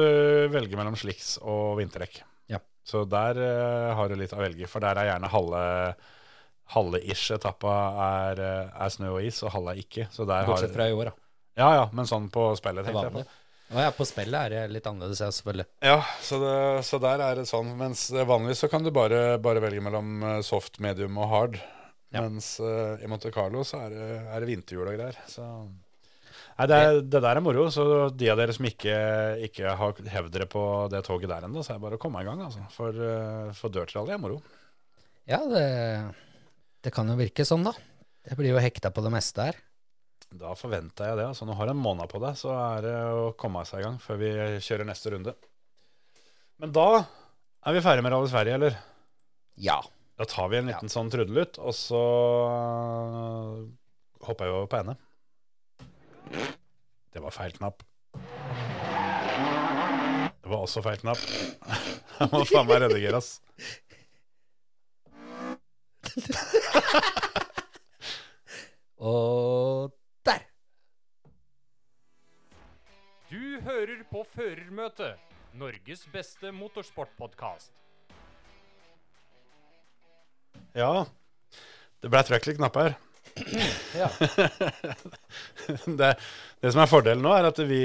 A: velge mellom slicks og vinterdekk.
B: Ja.
A: Så der eh, har du litt å velge, for der er gjerne halve halve ish etappa er, eh, er snø og is, og halve er ikke. Så der
B: Bortsett
A: har,
B: fra i år, da.
A: Ja, ja, men sånn på spillet, tenkte jeg på.
B: Å ja, på spillet er det litt annerledes, ja, selvfølgelig.
A: Ja, så, det, så der er det sånn. Mens eh, vanligvis så kan du bare, bare velge mellom eh, soft, medium og hard.
B: Ja.
A: Mens uh, i Monte Carlo så er det, er det vinterhjul og greier. Så Nei, det, er, det der er moro. Så de av dere som ikke, ikke har hevd dere på det toget der ennå, så er det bare å komme i gang. Altså. For, uh, for dirtrally er moro.
B: Ja, det, det kan jo virke sånn, da. Det blir jo hekta på det meste her.
A: Da forventer jeg det. Altså, nå har jeg en måned på deg, så er det å komme seg i gang før vi kjører neste runde. Men da er vi ferdig med Rally Sverige, eller?
B: Ja.
A: Da tar vi en liten sånn trudelutt, og så hopper jeg over på NM. Det var feil knapp. Det var også feil knapp. Jeg må faen meg redigere, ass.
B: Og
C: Du hører på Førermøtet, Norges beste motorsportpodkast.
A: Ja, det ble trøkkelig knapp her.
B: Ja.
A: det, det som er fordelen nå, er at vi,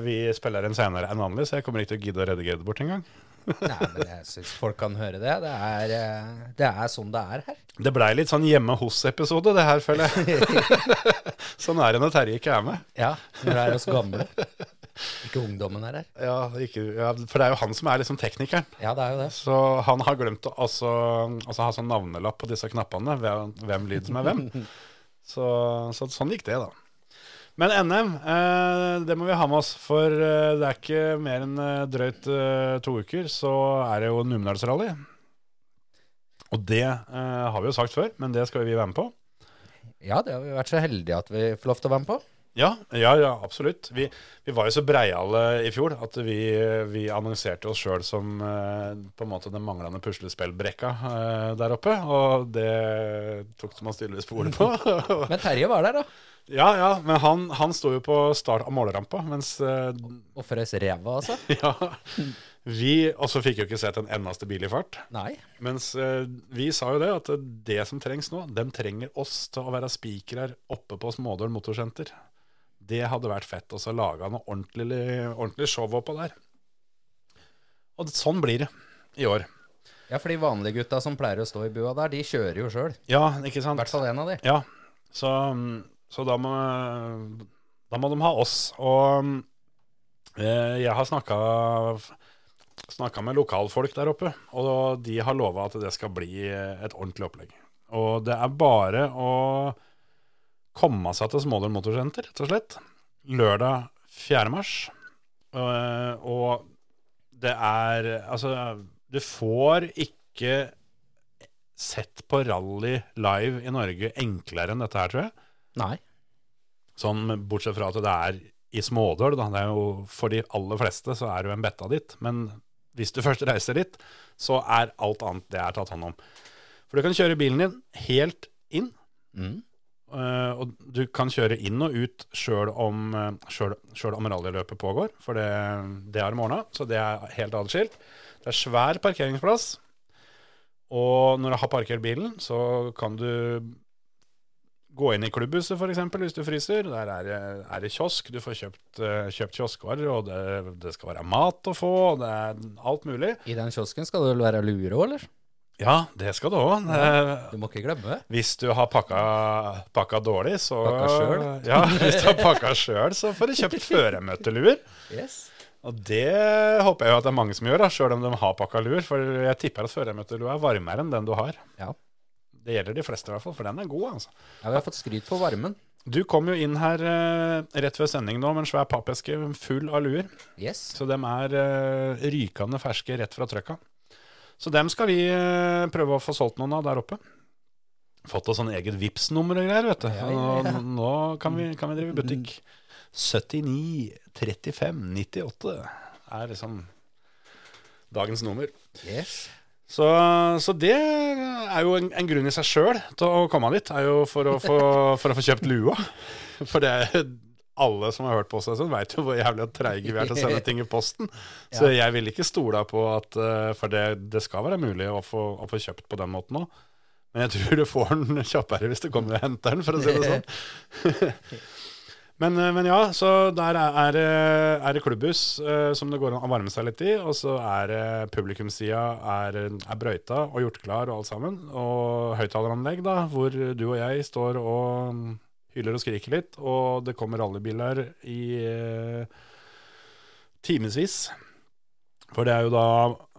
A: vi spiller inn senere enn vanlig, så jeg kommer ikke til å gidde å redigere det bort engang.
B: Nei, men jeg syns folk kan høre det. Det er, eh, det er sånn det er her.
A: Det blei litt sånn hjemme hos-episode, det her, føler jeg. sånn er det når Terje ikke er med.
B: Ja, når det er oss gamle. Ikke ungdommen er her.
A: Ja, ikke, ja, For det er jo han som er liksom teknikeren.
B: Ja, det er jo det.
A: Så han har glemt å altså, altså ha sånn navnelapp på disse knappene, hvem, lyd som er hvem. Så, så sånn gikk det, da. Men NM, eh, det må vi ha med oss. For eh, det er ikke mer enn eh, drøyt eh, to uker, så er det jo Numedalsrally. Og det eh, har vi jo sagt før, men det skal vi være med på.
B: Ja, det har vi vært så heldige at vi får lov til å være med på.
A: Ja, ja, ja absolutt. Vi, vi var jo så breiale i fjor at vi, vi annonserte oss sjøl som eh, på en måte den manglende puslespillbrekka eh, der oppe. Og det tok man stille sporet på.
B: Men Terje var der, da.
A: ja, ja, men han, han sto jo på start av målerampa, mens eh,
B: Og frøs ræva, altså.
A: ja, vi også fikk jo ikke sett en eneste bil i fart.
B: Nei.
A: Mens eh, vi sa jo det, at det som trengs nå, dem trenger oss til å være spikere oppe på Smådøl motorsenter. Det hadde vært fett å lage noe ordentlig, ordentlig show oppå der. Og sånn blir det i år.
B: Ja, for de vanlige gutta som pleier å stå i bua der, de kjører jo sjøl.
A: Ja, ikke
B: I
A: sant?
B: hvert fall en av de.
A: Ja, så, så da, må, da må de ha oss. Og eh, jeg har snakka, snakka med lokalfolk der oppe, og de har lova at det skal bli et ordentlig opplegg. Og det er bare å komme seg til Smådøl motorsenter, rett og slett. Lørdag 4. mars. Uh, og det er Altså, du får ikke sett på rally live i Norge enklere enn dette her, tror jeg.
B: Nei.
A: Sånn bortsett fra at det er i Smådøl, da. Det er jo, for de aller fleste så er det jo en betta ditt. Men hvis du først reiser dit, så er alt annet det er tatt hånd om. For du kan kjøre bilen din helt inn.
B: Mm.
A: Eh, og du kan kjøre inn og ut sjøl om, eh, selv- om rallyløpet pågår, for det, det er i morgenen, så det er helt adskilt. Det er svær parkeringsplass, og når du har parkert bilen, så kan du gå inn i klubbhuset f.eks. hvis du fryser. Der er det, er det kiosk, du får kjøpt, eh, kjøpt kioskvarer, og det, det skal være mat å få, og det er alt mulig.
B: I den kiosken skal det vel være lure òg, eller?
A: Ja, det skal du òg.
B: Du må ikke glemme.
A: Hvis du har pakka, pakka dårlig, så
B: Pakka selv?
A: Ja, hvis du har pakka sjøl, så får du kjøpt føremøteluer.
B: Yes.
A: Og det håper jeg jo at det er mange som gjør, sjøl om de har pakka luer. For jeg tipper at føremøtelua er varmere enn den du har.
B: Ja.
A: Det gjelder de fleste, i hvert fall, for den er god. altså.
B: ja, vi har fått skryt for varmen.
A: Du kom jo inn her uh, rett før sending nå med en svær pappeske full av luer.
B: Yes.
A: Så de er uh, rykende ferske rett fra trøkka. Så dem skal vi eh, prøve å få solgt noen av der oppe. Fått oss sånn eget vips nummer og greier, vet du.
B: Ja, ja, ja.
A: Nå, nå kan, vi, kan vi drive butikk. 79 35 98 er liksom dagens nummer.
B: yes.
A: Så, så det er jo en, en grunn i seg sjøl til å komme dit, er jo for å få, for å få kjøpt lua. For det alle som har hørt på oss en stund, veit jo hvor jævlig treige vi er til å sende ting i posten. Så jeg vil ikke stole på at eh, For det, det skal være mulig å få, å få kjøpt på den måten òg. Men jeg tror du får den kjappere hvis du kommer og henter den, for å si det sånn. Men, eh, men ja, så der er, er, det- er klubbhus eh, som det går an å varme seg litt i. Og så er det publikumssida er, er brøyta og gjort klar og alt sammen. Og høyttaleranlegg, da, hvor du og jeg står og hyler og skriker litt. Og det kommer rallybiler i eh, timevis. For det er jo da,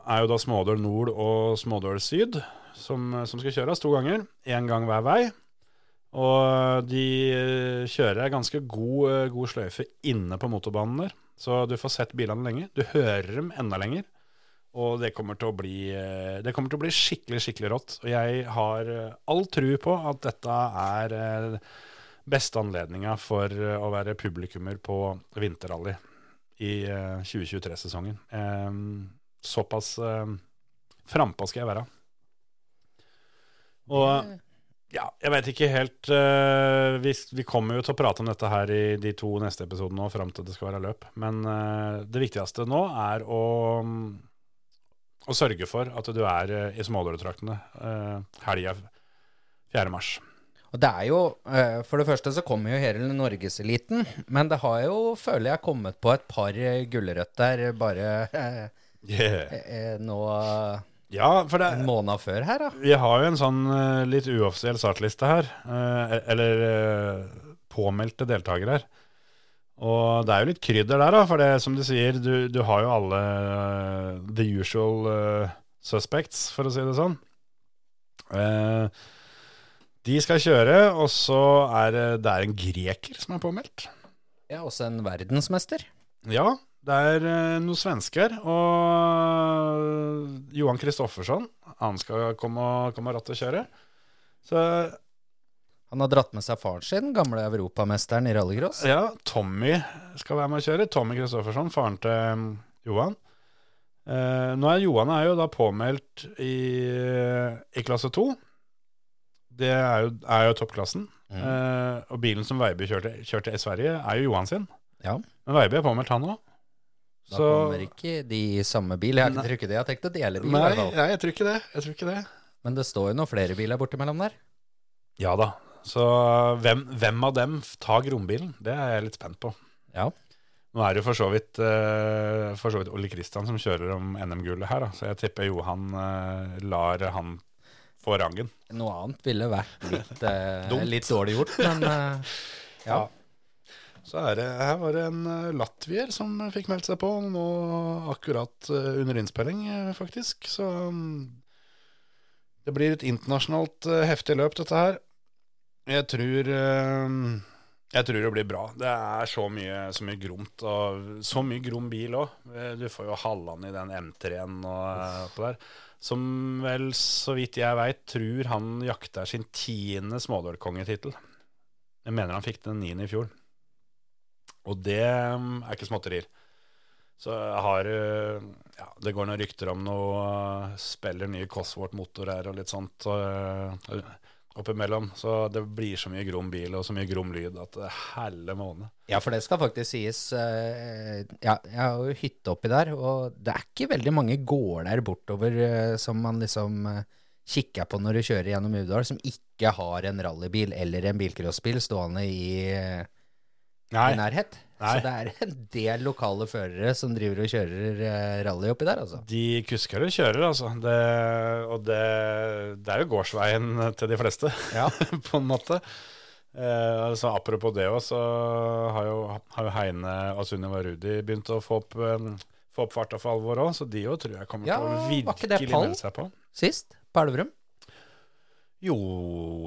A: er jo da Smådøl nord og Smådøl syd som, som skal kjøres to ganger. Én gang hver vei. Og de eh, kjører ganske god, eh, god sløyfe inne på motorbanen der. Så du får sett bilene lenge. Du hører dem enda lenger. Og det kommer til å bli, eh, til å bli skikkelig, skikkelig rått. Og jeg har all tru på at dette er beste anledninga for eh, å være publikummer på vinterrally i eh, 2023-sesongen. Eh, såpass eh, frampå skal jeg være. Og ja, jeg vet ikke helt vi, vi kommer jo til å prate om dette her i de to neste episodene og fram til det skal være løp. Men det viktigste nå er å, å sørge for at du er i smålåretraktene uh, helga 4. mars.
B: Og det er jo, eh, For det første så kommer jo hele norgeseliten, men det har jo, føler jeg, kommet på et par eh, gulrøtter bare eh,
A: Yeah.
B: nå
A: Ja, for det,
B: en måned før her, da.
A: Vi har jo en sånn litt uoffisiell startliste her. eller påmeldte deltakere her. Og det er jo litt krydder der, da. For det som du sier, du, du har jo alle the usual suspects, for å si det sånn. Eh, de skal kjøre, og så er det, det er en greker som er påmeldt.
B: Ja, også en verdensmester.
A: Ja, det er eh, noen svensker, og Johan Kristoffersson, han skal komme komme og og kjøre. Så
B: Han har dratt med seg faren sin, gamle europamesteren i rallycross.
A: ja, Tommy skal være med å kjøre. Tommy Kristoffersson, faren til um, Johan. Eh, nå er Johan er jo da påmeldt i, i klasse 2. Det er jo, er jo toppklassen.
B: Mm.
A: Eh, og bilen som Veiby kjørte, kjørte i Sverige, er jo Johan sin.
B: Ja.
A: Men Veiby er påmeldt, han òg.
B: Da kommer ikke de i samme bil. Jeg har ikke trykket det. Jeg har tenkt å dele bil.
A: Nei, nei, jeg tror ikke det. Jeg tror ikke det.
B: Men det står jo noen flere biler bortimellom der.
A: Ja da. Så hvem, hvem av dem tar Grombilen? Det er jeg litt spent på.
B: Ja.
A: Nå er det jo for så vidt, uh, for så vidt Ole Kristian som kjører om NM-gullet her, da. så jeg tipper Johan uh, lar han få rangen.
B: Noe annet ville vært litt, eh, litt dårlig gjort, men eh, ja.
A: Så er det, her var det en eh, latvier som fikk meldt seg på nå akkurat eh, under innspilling, eh, faktisk. Så mm, det blir et internasjonalt heftig løp, dette her. Jeg tror jeg tror det blir bra. Det er så mye, så mye gromt, og så mye grom bil òg. Du får jo Halland i den M3-en og Uff. på der. Som vel, så vidt jeg veit, tror han jakter sin tiende smådølkongetittel. Jeg mener han fikk den niende i fjor. Og det um, er ikke småtterier. Så jeg har uh, ja, Det går noen rykter om noe uh, Spiller nye Cosworth-motor her og litt sånt uh, oppimellom. Så det blir så mye grom bil og så mye grom lyd at det er helle måned.
B: Ja, for det skal faktisk sies. Uh, ja, jeg har jo hytte oppi der, og det er ikke veldig mange gårder bortover uh, som man liksom uh, kikker på når du kjører gjennom Uvdal, som ikke har en rallybil eller en bilcrossbil stående i, eh,
A: Nei,
B: i nærhet.
A: Nei.
B: Så det er en del lokale førere som driver og kjører eh, rally oppi der, altså.
A: de kusker og kjører, altså. Det, og det, det er jo gårdsveien til de fleste,
B: Ja.
A: på en måte. Eh, altså, apropos det òg, så har jo, har jo Heine og Sunniva Rudi begynt å få opp, um, få opp farta for alvor òg, så de òg tror jeg kommer
B: Ja,
A: til å virkelig melde seg på.
B: Sist, på Elverum.
A: Jo,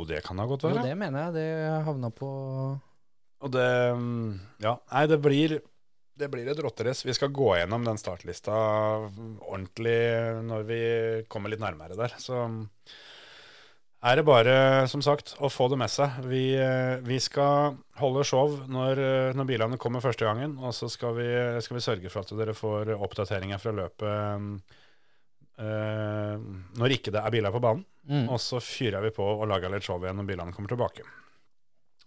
A: det kan da godt
B: Jo, det mener jeg. Det havna på
A: Og det mm, Ja, nei, det blir det blir et rotterace. Vi skal gå gjennom den startlista ordentlig når vi kommer litt nærmere der. Så er det bare, som sagt, å få det med seg. Vi, eh, vi skal holde show når, eh, når bilene kommer første gangen, og så skal vi, skal vi sørge for at dere får oppdateringer fra løpet øh, når ikke det er biler på banen.
B: mm.
A: Og så fyrer vi på og lager litt show igjen når bilene kommer tilbake.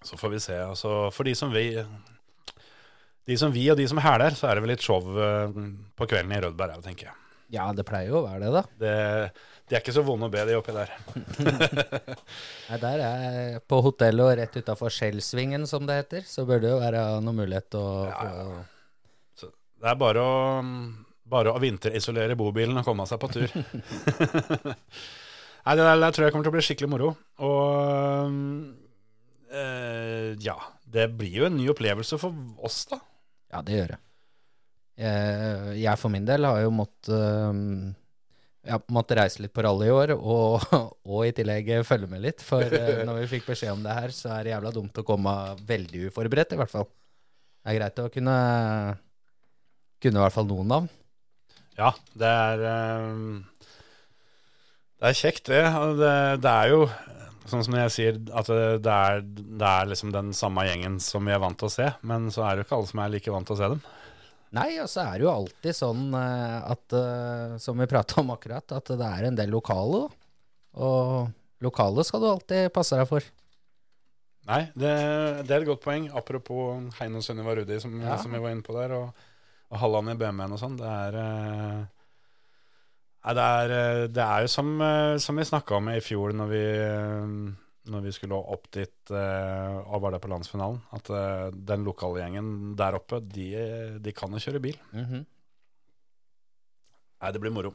A: Så får vi se. Altså, for de som vi, de som vi og de som hæler, så er det vel litt show eh, på kvelden i Rødberg òg, tenker jeg.
B: Ja, det pleier jo å være det, da.
A: Det, de er ikke så vonde å be, de oppi der.
B: Nei, der er på hotellet og rett utafor Skjellsvingen, som det heter, så bør det jo være noen mulighet å
A: Ja, ja. Så det er bare å, bare å vinterisolere bobilen og komme seg på tur. Nei, det der, der tror jeg kommer til å bli skikkelig moro. Og eh, ja, det blir jo en ny opplevelse for oss, da.
B: Ja, det gjør det. Jeg, jeg for min del har jo måttet jeg ja, måtte reise litt på rally i år, og, og i tillegg følge med litt. For eh, når vi fikk beskjed om det her, så er det jævla dumt å komme veldig uforberedt, i hvert fall. Det er greit å kunne Kunne i hvert fall noen navn.
A: Ja, det er eh, Det er kjekt, det. Det, det er jo sånn som jeg sier, at det, er, det er liksom den samme gjengen som vi er vant til å se. Men så er det jo ikke alle som er like vant til å se dem.
B: Nei, og så er det jo alltid sånn eh, at, eh, som vi prata om akkurat, at det er en del lokale. Og lokale skal du alltid passe deg for.
A: Nei, det, det er et godt poeng. Apropos Heino Sunniva Rudi, som,
B: Ja.
A: som vi var inne på der, og, og Halland i BMW-en og sånn. Det er eh, det er, eh, det er jo som, eh, som vi snakka om i fjor når vi, eh, når vi skulle opp dit og var der på landsfinalen, at den lokale gjengen der oppe, de, de kan jo kjøre bil.
B: Mhm.
A: Nei, det blir moro.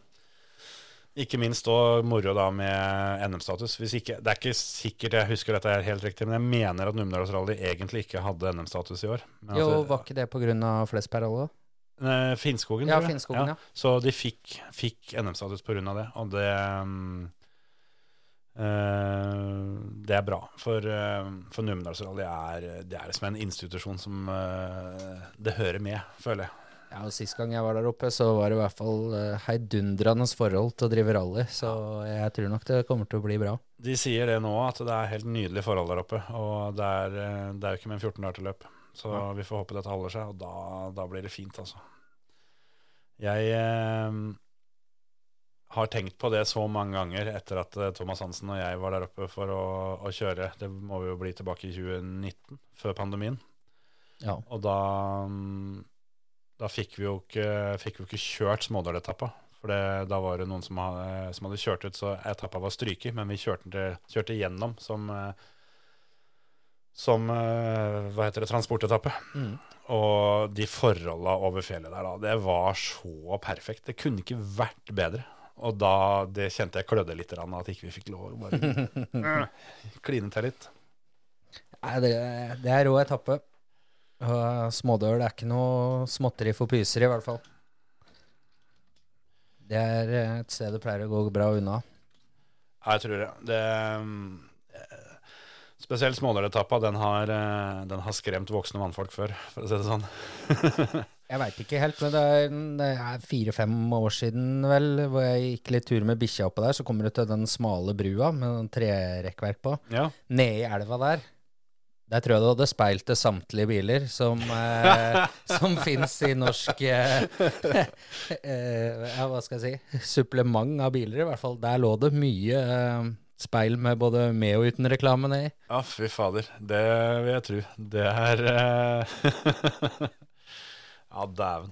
A: Ikke minst og moro da med NM-status. Det er ikke sikkert jeg husker dette er helt riktig, men jeg mener at Numedalsrally egentlig ikke hadde NM-status i år. Men
B: Jo,
A: altså,
B: var ikke det pga. flest per
A: eh, Finnskogen,
B: Ja,
A: tror jeg.
B: Finnskogen, ja.
A: Så de fikk, fikk NM-status pga. det, og det um, uh, Det er bra. For, uh, for Numedalsrally er, det er liksom en institusjon som uh, Det hører med, føler jeg.
B: Ja, og Sist gang jeg var der oppe, så var det i hvert fall heidundrende forhold til å drive rally. Så jeg tror nok det kommer til å bli bra.
A: De sier det nå, at det er helt nydelige forhold der oppe. Og det det er jo ikke med en 14 dager til løp. Så
B: Ja.
A: vi får håpe dette holder seg, og da, da blir det fint, altså. Jeg eh, har tenkt på det så mange ganger etter at eh, Thomas Hansen og jeg var der oppe for å, å kjøre. Det må jo bli tilbake i 2019, før pandemien.
B: Ja.
A: Og da, mm, da fikk vi jo ikke, fikk vi jo ikke kjørt Smådøletappa. For det, da var det noen som hadde, som hadde kjørt ut, så etappa var stryket. Men vi kjørte, kjørte gjennom som, eh, som eh, hva heter det, transportetappe.
B: Mm.
A: Og de forholda over fjellet der, da, det var så perfekt. Det kunne ikke vært bedre. Og da det kjente jeg klødde litt, rann, at ikke vi fikk lov å bare kline til litt.
B: Nei, det, det er rå etappe. Og smådøl er ikke noe småtteri for pyser, i hvert fall. Det er et sted det pleier å gå bra unna.
A: Jeg tror det. det eh, spesielt smådeletappa, den har, eh, den har skremt voksne mannfolk før, for å si det sånn.
B: Jeg veit ikke helt, men det er, det er fire-fem år siden vel, hvor jeg gikk litt tur med bikkja oppå der. Så kommer du til den smale brua med trerekkverk på.
A: Ja.
B: Nede i elva der. Der tror jeg du hadde speilt til samtlige biler som, eh, som fins i norsk eh, eh, hva skal jeg si? Supplement av biler, i hvert fall. Der lå det mye eh, speil med både med og uten reklame nedi.
A: ja, fy fader. Det vil jeg tro. Det er eh, Ja, dæven.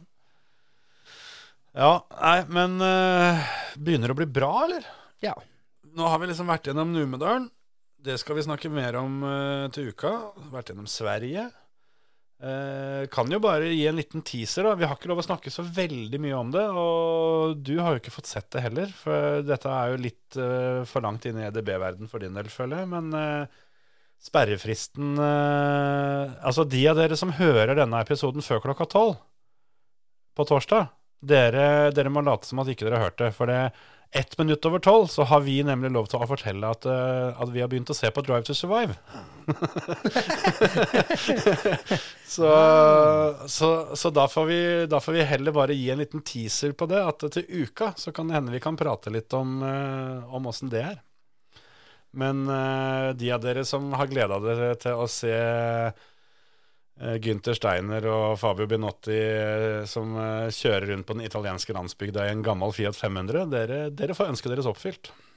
A: Ja, nei, men uh, begynner det å bli bra, eller?
B: Ja.
A: Nå har vi liksom vært gjennom Numedalen. Det skal vi snakke mer om uh, til uka. Vært gjennom Sverige. Eh, kan jo bare gi en liten teaser, da. Vi har ikke lov å snakke så veldig mye om det. Og du har jo ikke fått sett det heller, for dette er jo litt eh, for langt inn i EDB-verden for din del, føler jeg. Men eh, sperrefristen eh, Altså, de av dere som hører denne episoden før klokka tolv på torsdag, dere, dere må late som at ikke dere har hørt det. For det ett minutt over tolv så har vi nemlig lov til å fortelle at, eh, at vi har begynt å se på Drive to Survive. så så, så da, får vi, da får vi heller bare gi en liten teaser på det. At til uka så kan det hende vi kan prate litt om, eh, åssen det er. Men eh, de av dere som har gleda dere til å se eh, Günther Steiner og Fabio Binotti eh, som eh, kjører rundt på den italienske landsbygda i en gammel Fiat 500, dere, dere får ønsket deres oppfylt.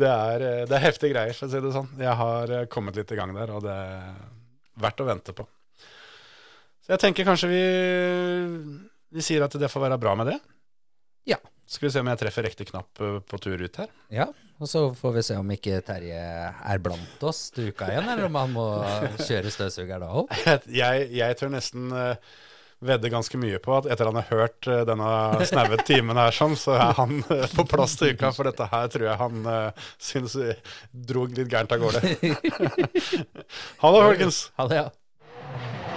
A: det, er, det er heftige greier, for å si det sånn. Jeg har kommet litt i gang der, og det er verdt å vente på. Så jeg tenker kanskje vi, vi sier at det får være bra med det.
B: Ja.
A: Skal vi se om jeg treffer riktig knapp eh, på tur ut her.
B: Ja, og så får vi se om ikke Terje er blant oss til uka igjen, eller om han må kjøre støvsuger da òg.
A: Jeg, jeg tør nesten eh, vedde ganske mye på at etter han har hørt eh, denne snaue timen her, sånn, så er han på plass til uka. For dette her tror jeg han syns dro litt gærent av gårde. ha det, folkens.
B: Ha det, ja.